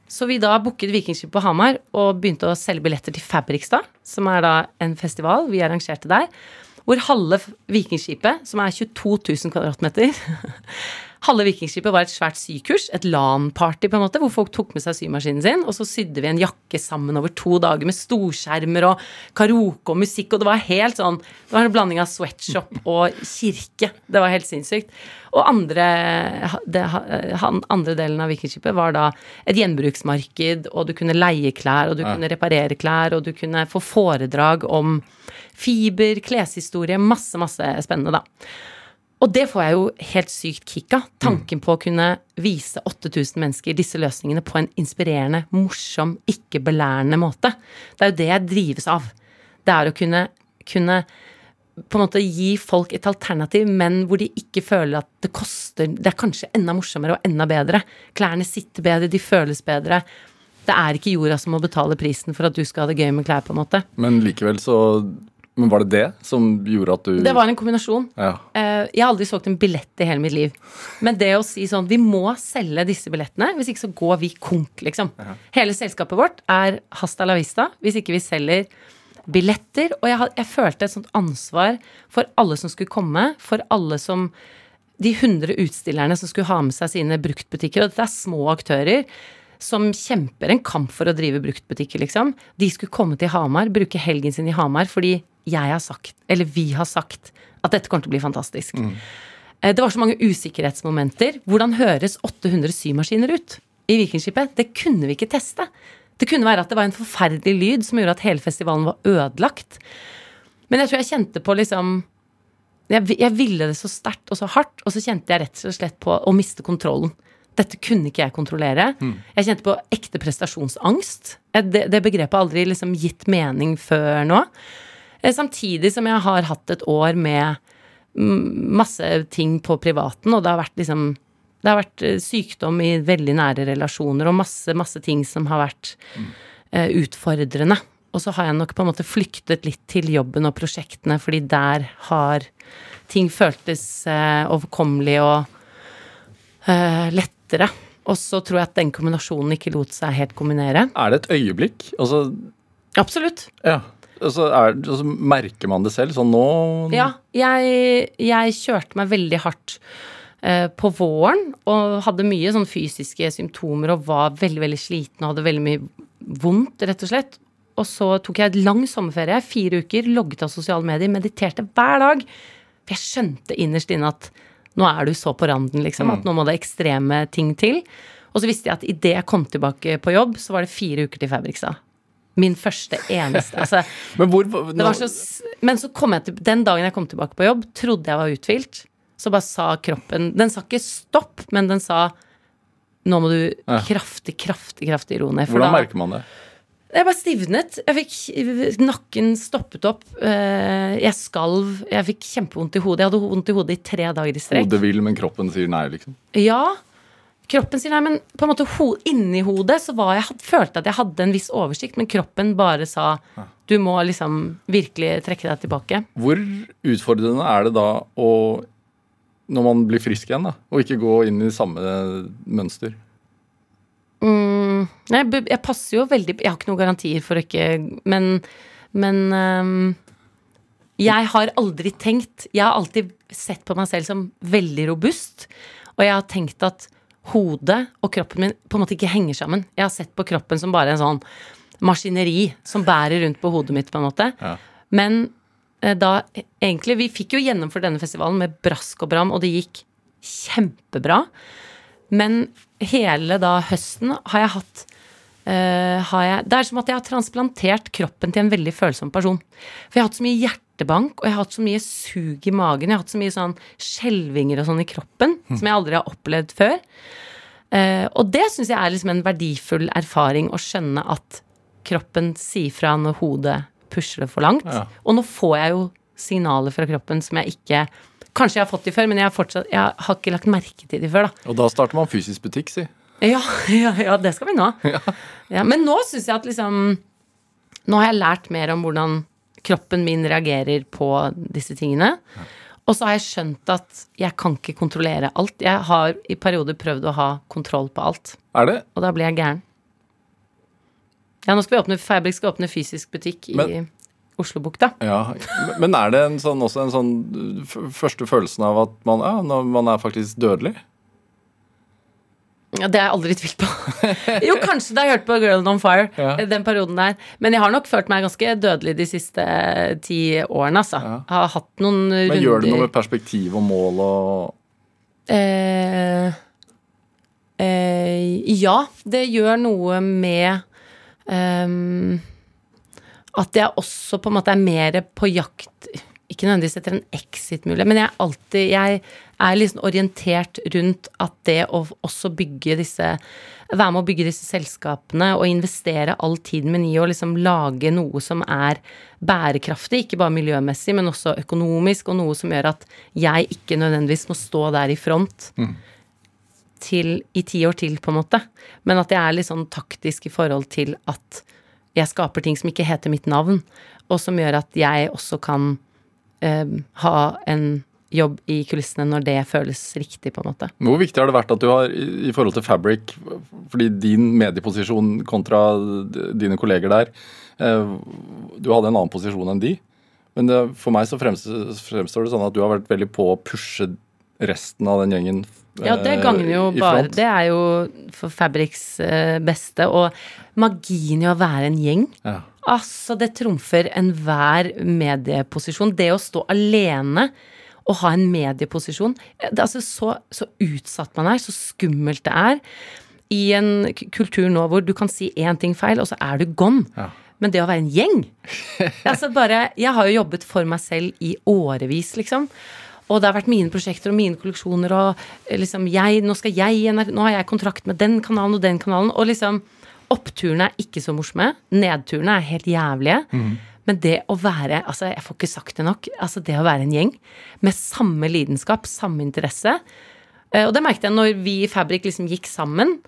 D: Så vi da booket Vikingskip på Hamar og begynte å selge billetter til Fabrikstad, som er da en festival vi arrangerte der. Hvor halve Vikingskipet, som er 22 000 kvadratmeter Halve Vikingskipet var et svært sykurs, et LAN-party, på en måte, hvor folk tok med seg symaskinen sin, og så sydde vi en jakke sammen over to dager med storskjermer og karaoke og musikk, og det var helt sånn Det var en blanding av sweatshop og kirke. Det var helt sinnssykt. Og andre, det, han, andre delen av Vikingskipet var da et gjenbruksmarked, og du kunne leie klær, og du kunne reparere klær, og du kunne få foredrag om fiber, kleshistorie, masse, masse spennende, da. Og det får jeg jo helt sykt kick av. Tanken på å kunne vise 8000 mennesker disse løsningene på en inspirerende, morsom, ikke belærende måte. Det er jo det jeg drives av. Det er å kunne, kunne på en måte gi folk et alternativ, men hvor de ikke føler at det koster Det er kanskje enda morsommere og enda bedre. Klærne sitter bedre, de føles bedre. Det er ikke jorda som må betale prisen for at du skal ha det gøy med klær, på en måte.
B: Men likevel så Men var det det som gjorde at du
D: Det var en kombinasjon.
B: Ja.
D: Eh, Jeg har aldri solgt en billett i hele mitt liv. Men det å si sånn Vi må selge disse billettene, hvis ikke så går vi konk, liksom. Hele selskapet vårt er hasta la vista hvis ikke vi selger billetter. Og jeg, had- jeg følte et sånt ansvar for alle som skulle komme, for alle som De 100 utstillerne som skulle ha med seg sine bruktbutikker. Og dette er små aktører som kjemper en kamp for å drive bruktbutikker, liksom. De skulle komme til Hamar, bruke helgen sin i Hamar fordi jeg har sagt, eller vi har sagt, at dette kommer til å bli fantastisk. Mm. Det var så mange usikkerhetsmomenter. Hvordan høres 800 symaskiner ut i Vikingskipet? Det kunne vi ikke teste. Det kunne være at det var en forferdelig lyd som gjorde at hele festivalen var ødelagt. Men jeg tror jeg kjente på liksom jeg, jeg ville det så sterkt og så hardt, og så kjente jeg rett og slett på å miste kontrollen. Dette kunne ikke jeg kontrollere. Jeg kjente på ekte prestasjonsangst. Eh, Det, det begrepet har aldri liksom gitt mening før nå. Eh, Samtidig som jeg har hatt et år med mm, masse ting på privaten, og det har vært liksom Det har vært eh, sykdom i veldig nære relasjoner og masse, masse ting som har vært eh, utfordrende. Og så har jeg nok på en måte flyktet litt til jobben og prosjektene, fordi der har ting føltes overkommelig og eh, lettere. Og så tror jeg at den kombinasjonen ikke lot seg helt kombinere.
B: Er det et øyeblikk? Altså,
D: Absolutt.
B: ja. Altså, er, altså, merker man det selv? Sånn nå
D: Ja, jeg, jeg kjørte meg veldig hardt eh, på våren og hadde mye sånn fysiske symptomer og var veldig, veldig sliten og hadde veldig mye vondt, rett og slett. Og så tok jeg et lang sommerferie, fire uker, logget av sosiale medier, mediterte hver dag. For jeg skjønte innerst inne at nå er du så på randen, liksom, at nå må det ekstreme ting til. Og så visste jeg at idet jeg kom tilbake på jobb, så var det fire uker til Fabrikstad. Min første eneste. Altså,
B: Men hvor
D: var så, men så kom jeg til, den dagen jeg kom tilbake på jobb, trodde jeg var uthvilt. Så bare sa kroppen Den sa ikke stopp, men den sa nå må du kraftig, kraftig, kraftig roe ned.
B: Hvordan
D: da
B: merker man det?
D: Jeg bare stivnet. Jeg fikk Nakken stoppet opp. eh, Jeg skalv. Jeg fikk kjempevondt i hodet. Jeg hadde vondt i hodet i tre dager i strekk.
B: Hodet vil, men kroppen sier nei, liksom.
D: Ja. Kroppen sier nei, men på en måte ho inni hodet så var jeg, følte jeg at jeg hadde en viss oversikt, men kroppen bare sa du må liksom virkelig trekke deg tilbake.
B: Hvor utfordrende er det da å når man blir frisk igjen, da, og ikke gå inn i samme mønster?
D: Mm, nei, jeg, passer jo veldig Jeg har ikke noen garantier for å ikke Men, men um, Jeg har aldri tenkt Jeg har alltid sett på meg selv som veldig robust. Og jeg har tenkt at hodet og kroppen min på en måte ikke henger sammen. Jeg har sett på kroppen som bare en sånn maskineri som bærer rundt på hodet mitt, på en måte.
B: Ja.
D: Men eh, da egentlig Vi fikk jo gjennomført denne festivalen med brask og bram, og det gikk kjempebra. Men hele da høsten har jeg hatt Uh, har jeg, Det er som at jeg har transplantert kroppen til en veldig følsom person. For jeg har hatt så mye hjertebank, og jeg har hatt så mye sug i magen. Jeg har hatt så mye sånn skjelvinger og sånn i kroppen som jeg aldri har opplevd før. Uh, og det syns jeg er liksom en verdifull erfaring å skjønne at kroppen sier fra når hodet pusher det for langt.
B: Ja.
D: Og nå får jeg jo signaler fra kroppen som jeg ikke Kanskje jeg har fått de før, men jeg har, fortsatt, jeg har ikke lagt merke til de før. da
B: Og da starter man fysisk butikk, si.
D: ja, ja, ja, det skal vi nå. Ja. men nå syns jeg at liksom Nå har jeg lært mer om hvordan kroppen min reagerer på disse tingene. Og så har jeg skjønt at jeg kan ikke kontrollere alt. Jeg har i perioder prøvd å ha kontroll på alt,
B: Er det?
D: og da blir jeg gæren. Ja, nå skal vi åpne Fabric skal åpne fysisk butikk i
B: Men-
D: Oslobukta.
B: Ja. Men er det en sånn, også en sånn første følelsen av at man, ja, man er faktisk dødelig?
D: Ja, Det er jeg aldri tvilt på. Jo, kanskje da jeg hørte på Girl on Fire.
B: Ja.
D: Den perioden der Men jeg har nok følt meg ganske dødelig de siste ti årene, altså.
B: Ja.
D: Har hatt noen runder
B: Men gjør det noe med perspektiv og mål og
D: eh, eh, Ja, det gjør noe med ehm, At jeg også på en måte er mer på jakt Ikke nødvendigvis etter en exit-mulighet, men jeg er alltid Jeg er liksom orientert rundt at det å også bygge disse Være med å bygge disse selskapene og investere all tiden min i å liksom lage noe som er bærekraftig, ikke bare miljømessig, men også økonomisk, og noe som gjør at jeg ikke nødvendigvis må stå der i front til, i ti år til, på en måte. Men at jeg er litt sånn taktisk i forhold til at jeg skaper ting som ikke heter mitt navn, og som gjør at jeg også kan eh, ha en jobb i kulissene når det føles riktig, på en måte.
B: Hvor viktig har det vært at du har, i forhold til Fabric, fordi din medieposisjon kontra dine kolleger der eh, Du hadde en annen posisjon enn de. Men det, for meg så fremstår det sånn at du har vært veldig på å pushe resten av den gjengen
D: Ja, det
B: eh,
D: gagner jo bare. Det er jo for Fabrics eh, beste. Og magien i å være en gjeng.
B: Ja.
D: Altså, det trumfer enhver medieposisjon. Det å stå alene og ha en medieposisjon det er altså så, så utsatt man er, så skummelt det er. I en kultur nå hvor du kan si én ting feil, og så er du gone.
B: Ja.
D: Men det å være en gjeng altså bare, Jeg har jo jobbet for meg selv i årevis, liksom. Og det har vært mine prosjekter og mine kolleksjoner og eh, liksom jeg, Nå skal jeg Nå har jeg kontrakt med den kanalen og den kanalen. Og liksom Oppturene er ikke så morsomme. Nedturene er helt jævlige. Men det å være Altså, jeg får ikke sagt det nok. Altså, det å være en gjeng med samme lidenskap, samme interesse. Eh, Og det merket jeg når vi i Fabrik liksom gikk sammen.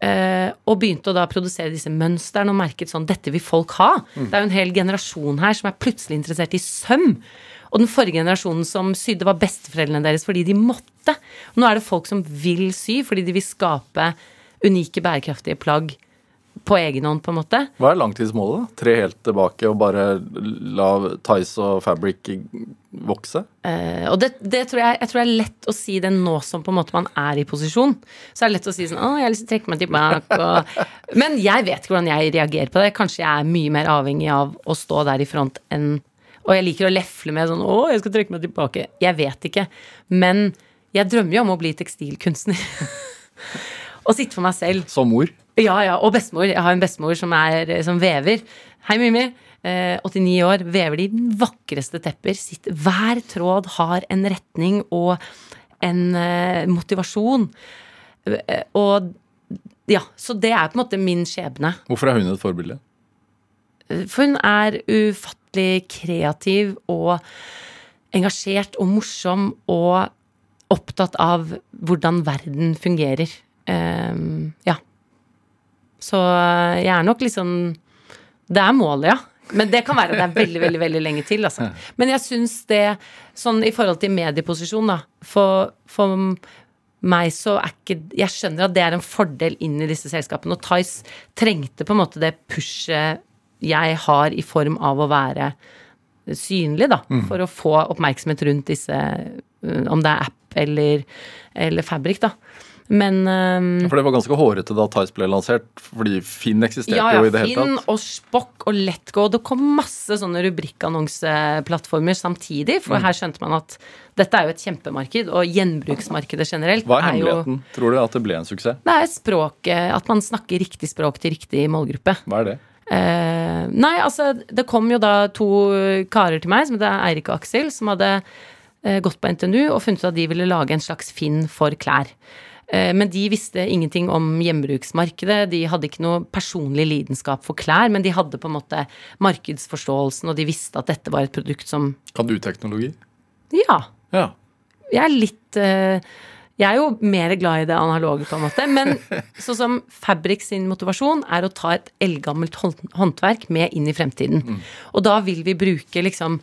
D: eh, og begynte å da produsere disse mønstrene og merket sånn Dette vil folk ha. Det er jo en hel generasjon her som er plutselig interessert i søm. Og den forrige generasjonen som sydde, var besteforeldrene deres fordi de måtte. Nå er det folk som vil sy fordi de vil skape unike, bærekraftige plagg på egen hånd, på en måte.
B: Hva er langtidsmålet? da? Tre helt tilbake og bare la Tice og Fabric vokse?
D: Eh, og det, det tror jeg, jeg tror det er lett å si det nå som på en måte man er i posisjon. Så er det lett å si sånn Å, jeg har lyst til å trekke meg tilbake. Og, men jeg vet ikke hvordan jeg reagerer på det. Kanskje jeg er mye mer avhengig av å stå der i front enn Og jeg liker å lefle med sånn Å, jeg skal trekke meg tilbake. Jeg vet ikke. Men jeg drømmer jo om å bli tekstilkunstner. og sitte for meg selv.
B: Som mor?
D: Ja, ja, og bestemor. Jeg har en bestemor som, er, som vever. Hei, Mimmi. Eh, 89 år. Vever de vakreste tepper. Sitt, hver tråd har en retning og en eh, motivasjon. Eh, og ja, så det er på en måte min skjebne.
B: Hvorfor er hun et forbilde?
D: For hun er ufattelig kreativ og engasjert og morsom og opptatt av hvordan verden fungerer. Um, ja. Så jeg er nok liksom Det er målet, ja. Men det kan være at det er veldig veldig, veldig lenge til. Altså. Men jeg syns det, sånn i forhold til medieposisjon, da For, for meg så er ikke Jeg skjønner at det er en fordel inn i disse selskapene. Og Tice trengte på en måte det pushet jeg har i form av å være synlig, da. For å få oppmerksomhet rundt disse øh, Om det er app eller, eller Fabrik, da. Men um,
B: For det var ganske hårete da Tice ble lansert, fordi Finn eksisterte
D: ja,
B: jo i det hele tatt?
D: Ja, Finn og Spock og Letgo. Det kom masse sånne rubrikkannonseplattformer samtidig.
B: Mm.
D: For her skjønte man at dette er jo et kjempemarked, og gjenbruksmarkedet generelt
B: Hva er
D: er jo
B: hemmeligheten? Tror du at det ble en suksess?
D: Det er språket, at man snakker riktig språk til riktig målgruppe.
B: Hva er det?
D: Eh, nei, altså, det kom jo da to karer til meg, som heter Eirik og Aksel, som hadde eh, gått på NTNU og funnet ut at de ville lage en slags Finn for klær. Eh, men de visste ingenting om gjenbruksmarkedet. De hadde ikke noe personlig lidenskap for klær, men de hadde på en måte markedsforståelsen, og de visste at dette var et produkt som
B: Kan du teknologi?
D: Ja.
B: Ja.
D: Jeg er litt eh, Jeg er jo mer glad i det analoge, på en måte. Men sånn som Fabrik sin motivasjon er å ta et eldgammelt håndverk med inn i fremtiden. Og da vil vi bruke liksom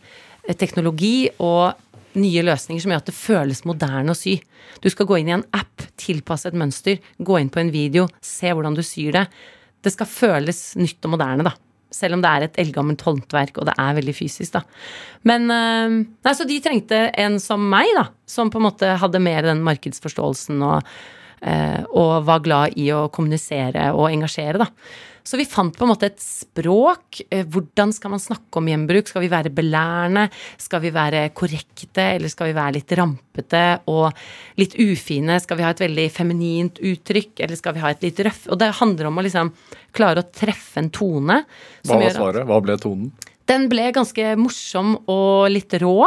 D: teknologi og nye løsninger som gjør at det føles moderne å sy. Du skal gå inn i en app, tilpasse et mønster, gå inn på en video, se hvordan du syr det. Det skal føles nytt og moderne, da. Selv om det er et eldgammelt håndverk, og det er veldig fysisk, da. Men øh, Nei, så de trengte en som meg, da. Som på en måte hadde mer den markedsforståelsen og, øh, og var glad i å kommunisere og engasjere, da. Så vi fant på en måte et språk. Eh, Hvordan skal man snakke om gjenbruk? Skal vi være belærende? Skal vi være korrekte? Eller skal vi være litt rampete og litt ufine? Skal vi ha et veldig feminint uttrykk? Eller skal vi ha et litt røff? Og det handler om å liksom klare å treffe en tone.
B: Hva var svaret? Hva ble tonen?
D: den ble ganske morsom og litt rå.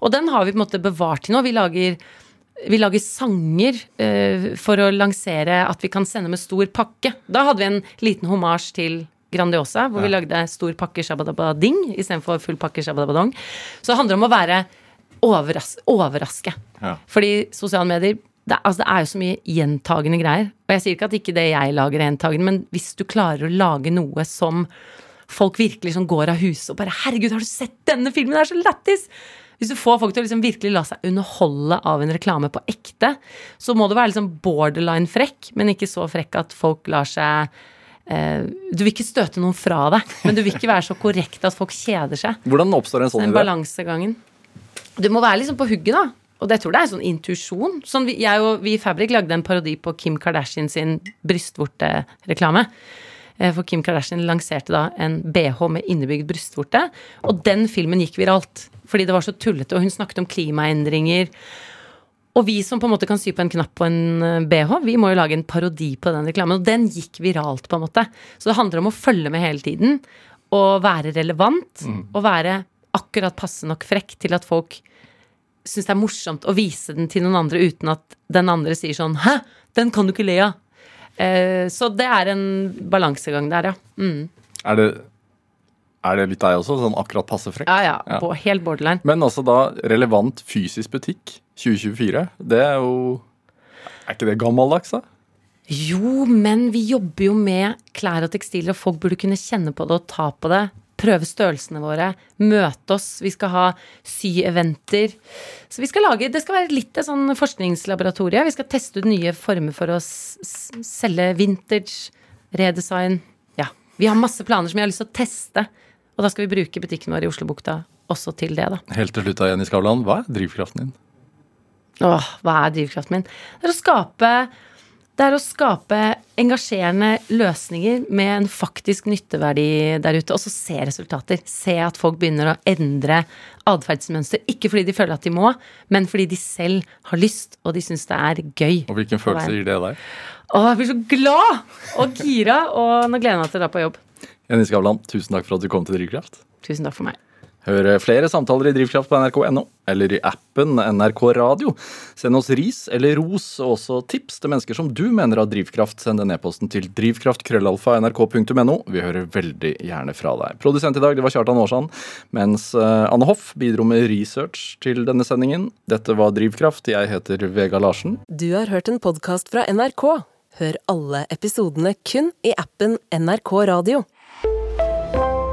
D: Og den har vi på en måte bevart til nå. Vi lager, vi lager sanger uh, for å lansere at vi kan sende med stor pakke. Da hadde vi en liten homasj til Grandiosa, hvor vi lagde stor pakke shabadabading istedenfor full pakke shabadabadong. Så det handler om å være overras overraske.
B: Ja.
D: Fordi sosiale medier det, altså det er jo så mye gjentagende greier. Og jeg sier ikke at ikke det jeg lager er gjentagende, men hvis du klarer å lage noe som folk virkelig som går av huset og bare 'Herregud, har du sett denne filmen? Det er så lættis!' Hvis du får folk til å liksom virkelig la seg underholde av en reklame på ekte, så må du være liksom borderline frekk, men ikke så frekk at folk lar seg eh, Du vil ikke støte noen fra deg, men du vil ikke være så korrekt at folk kjeder seg.
B: Hvordan oppstår en sånn
D: Den balansegangen. Du må være liksom på hugget, da. Og det tror jeg er sånn intuisjon. Sånn vi, jeg og vi i Fabrik lagde en parodi på Kim Kardashian sin brystvortereklame. Eh, For Kim Kardashian lanserte da en BH med innebygd brystvorte. Og den filmen gikk viralt. Fordi det var så tullete. Og hun snakket om klimaendringer. Og vi som på en måte kan sy på en knapp på en eh, BH, vi må jo lage en parodi på den reklamen. Og den gikk viralt, på en måte. Så det handler om å følge med hele tiden. Og være relevant. Og være akkurat passe nok frekk til at folk syns det er morsomt å vise den til noen andre uten at den andre sier sånn 'hæ, den kan du ikke le av'. Eh, så det er en balansegang der, ja. Mm.
B: Er det, er det litt deg også? Sånn akkurat passe frekk?
D: Ja, ja.
B: Ja.
D: På helt borderline.
B: Men altså da relevant fysisk butikk 2024, det er jo Er ikke det gammeldags, da?
D: Jo, men vi jobber jo med klær og tekstiler, og folk burde kunne kjenne på det og ta på det prøve størrelsene våre, møte oss. Vi skal ha syeventer. Så vi skal lage Det skal være litt et sånn forskningslaboratorie. Vi skal teste ut nye former for å selge vintage, redesign. Ja. Vi har masse planer som vi har lyst til å teste. Og da skal vi bruke butikken vår i Oslobukta også til det, da.
B: Helt til slutt, Jenny Skavlan, hva er drivkraften din?
D: Åh, hva er drivkraften min? Det er å skape det er å skape engasjerende løsninger med en faktisk nytteverdi der ute, og så se resultater. Se at folk begynner å endre atferdsmønster. Ikke fordi de føler at de må, men fordi de selv har lyst, og de syns det er gøy.
B: Og hvilken følelse gir det deg?
D: Å, jeg blir så glad og gira, og nå gleder jeg meg til å dra på jobb.
B: Jenny Skavlan, tusen takk for at du kom til Drivkraft.
D: Tusen takk for meg.
B: Hør flere samtaler i Drivkraft på nrk.no, eller i appen NRK Radio. Send oss ris eller ros, og også tips til mennesker som du mener har drivkraft. Send den e-posten til drivkraftkrøllalfa.nrk.no. Vi hører veldig gjerne fra deg. Produsent i dag det var Kjartan Aarsand, mens eh, Anne Hoff bidro med research til denne sendingen. Dette var Drivkraft. Jeg heter Vega Larsen.
E: Du har hørt en podkast fra NRK. Hør alle episodene kun i appen NRK Radio.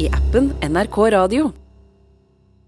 E: i appen NRK Radio.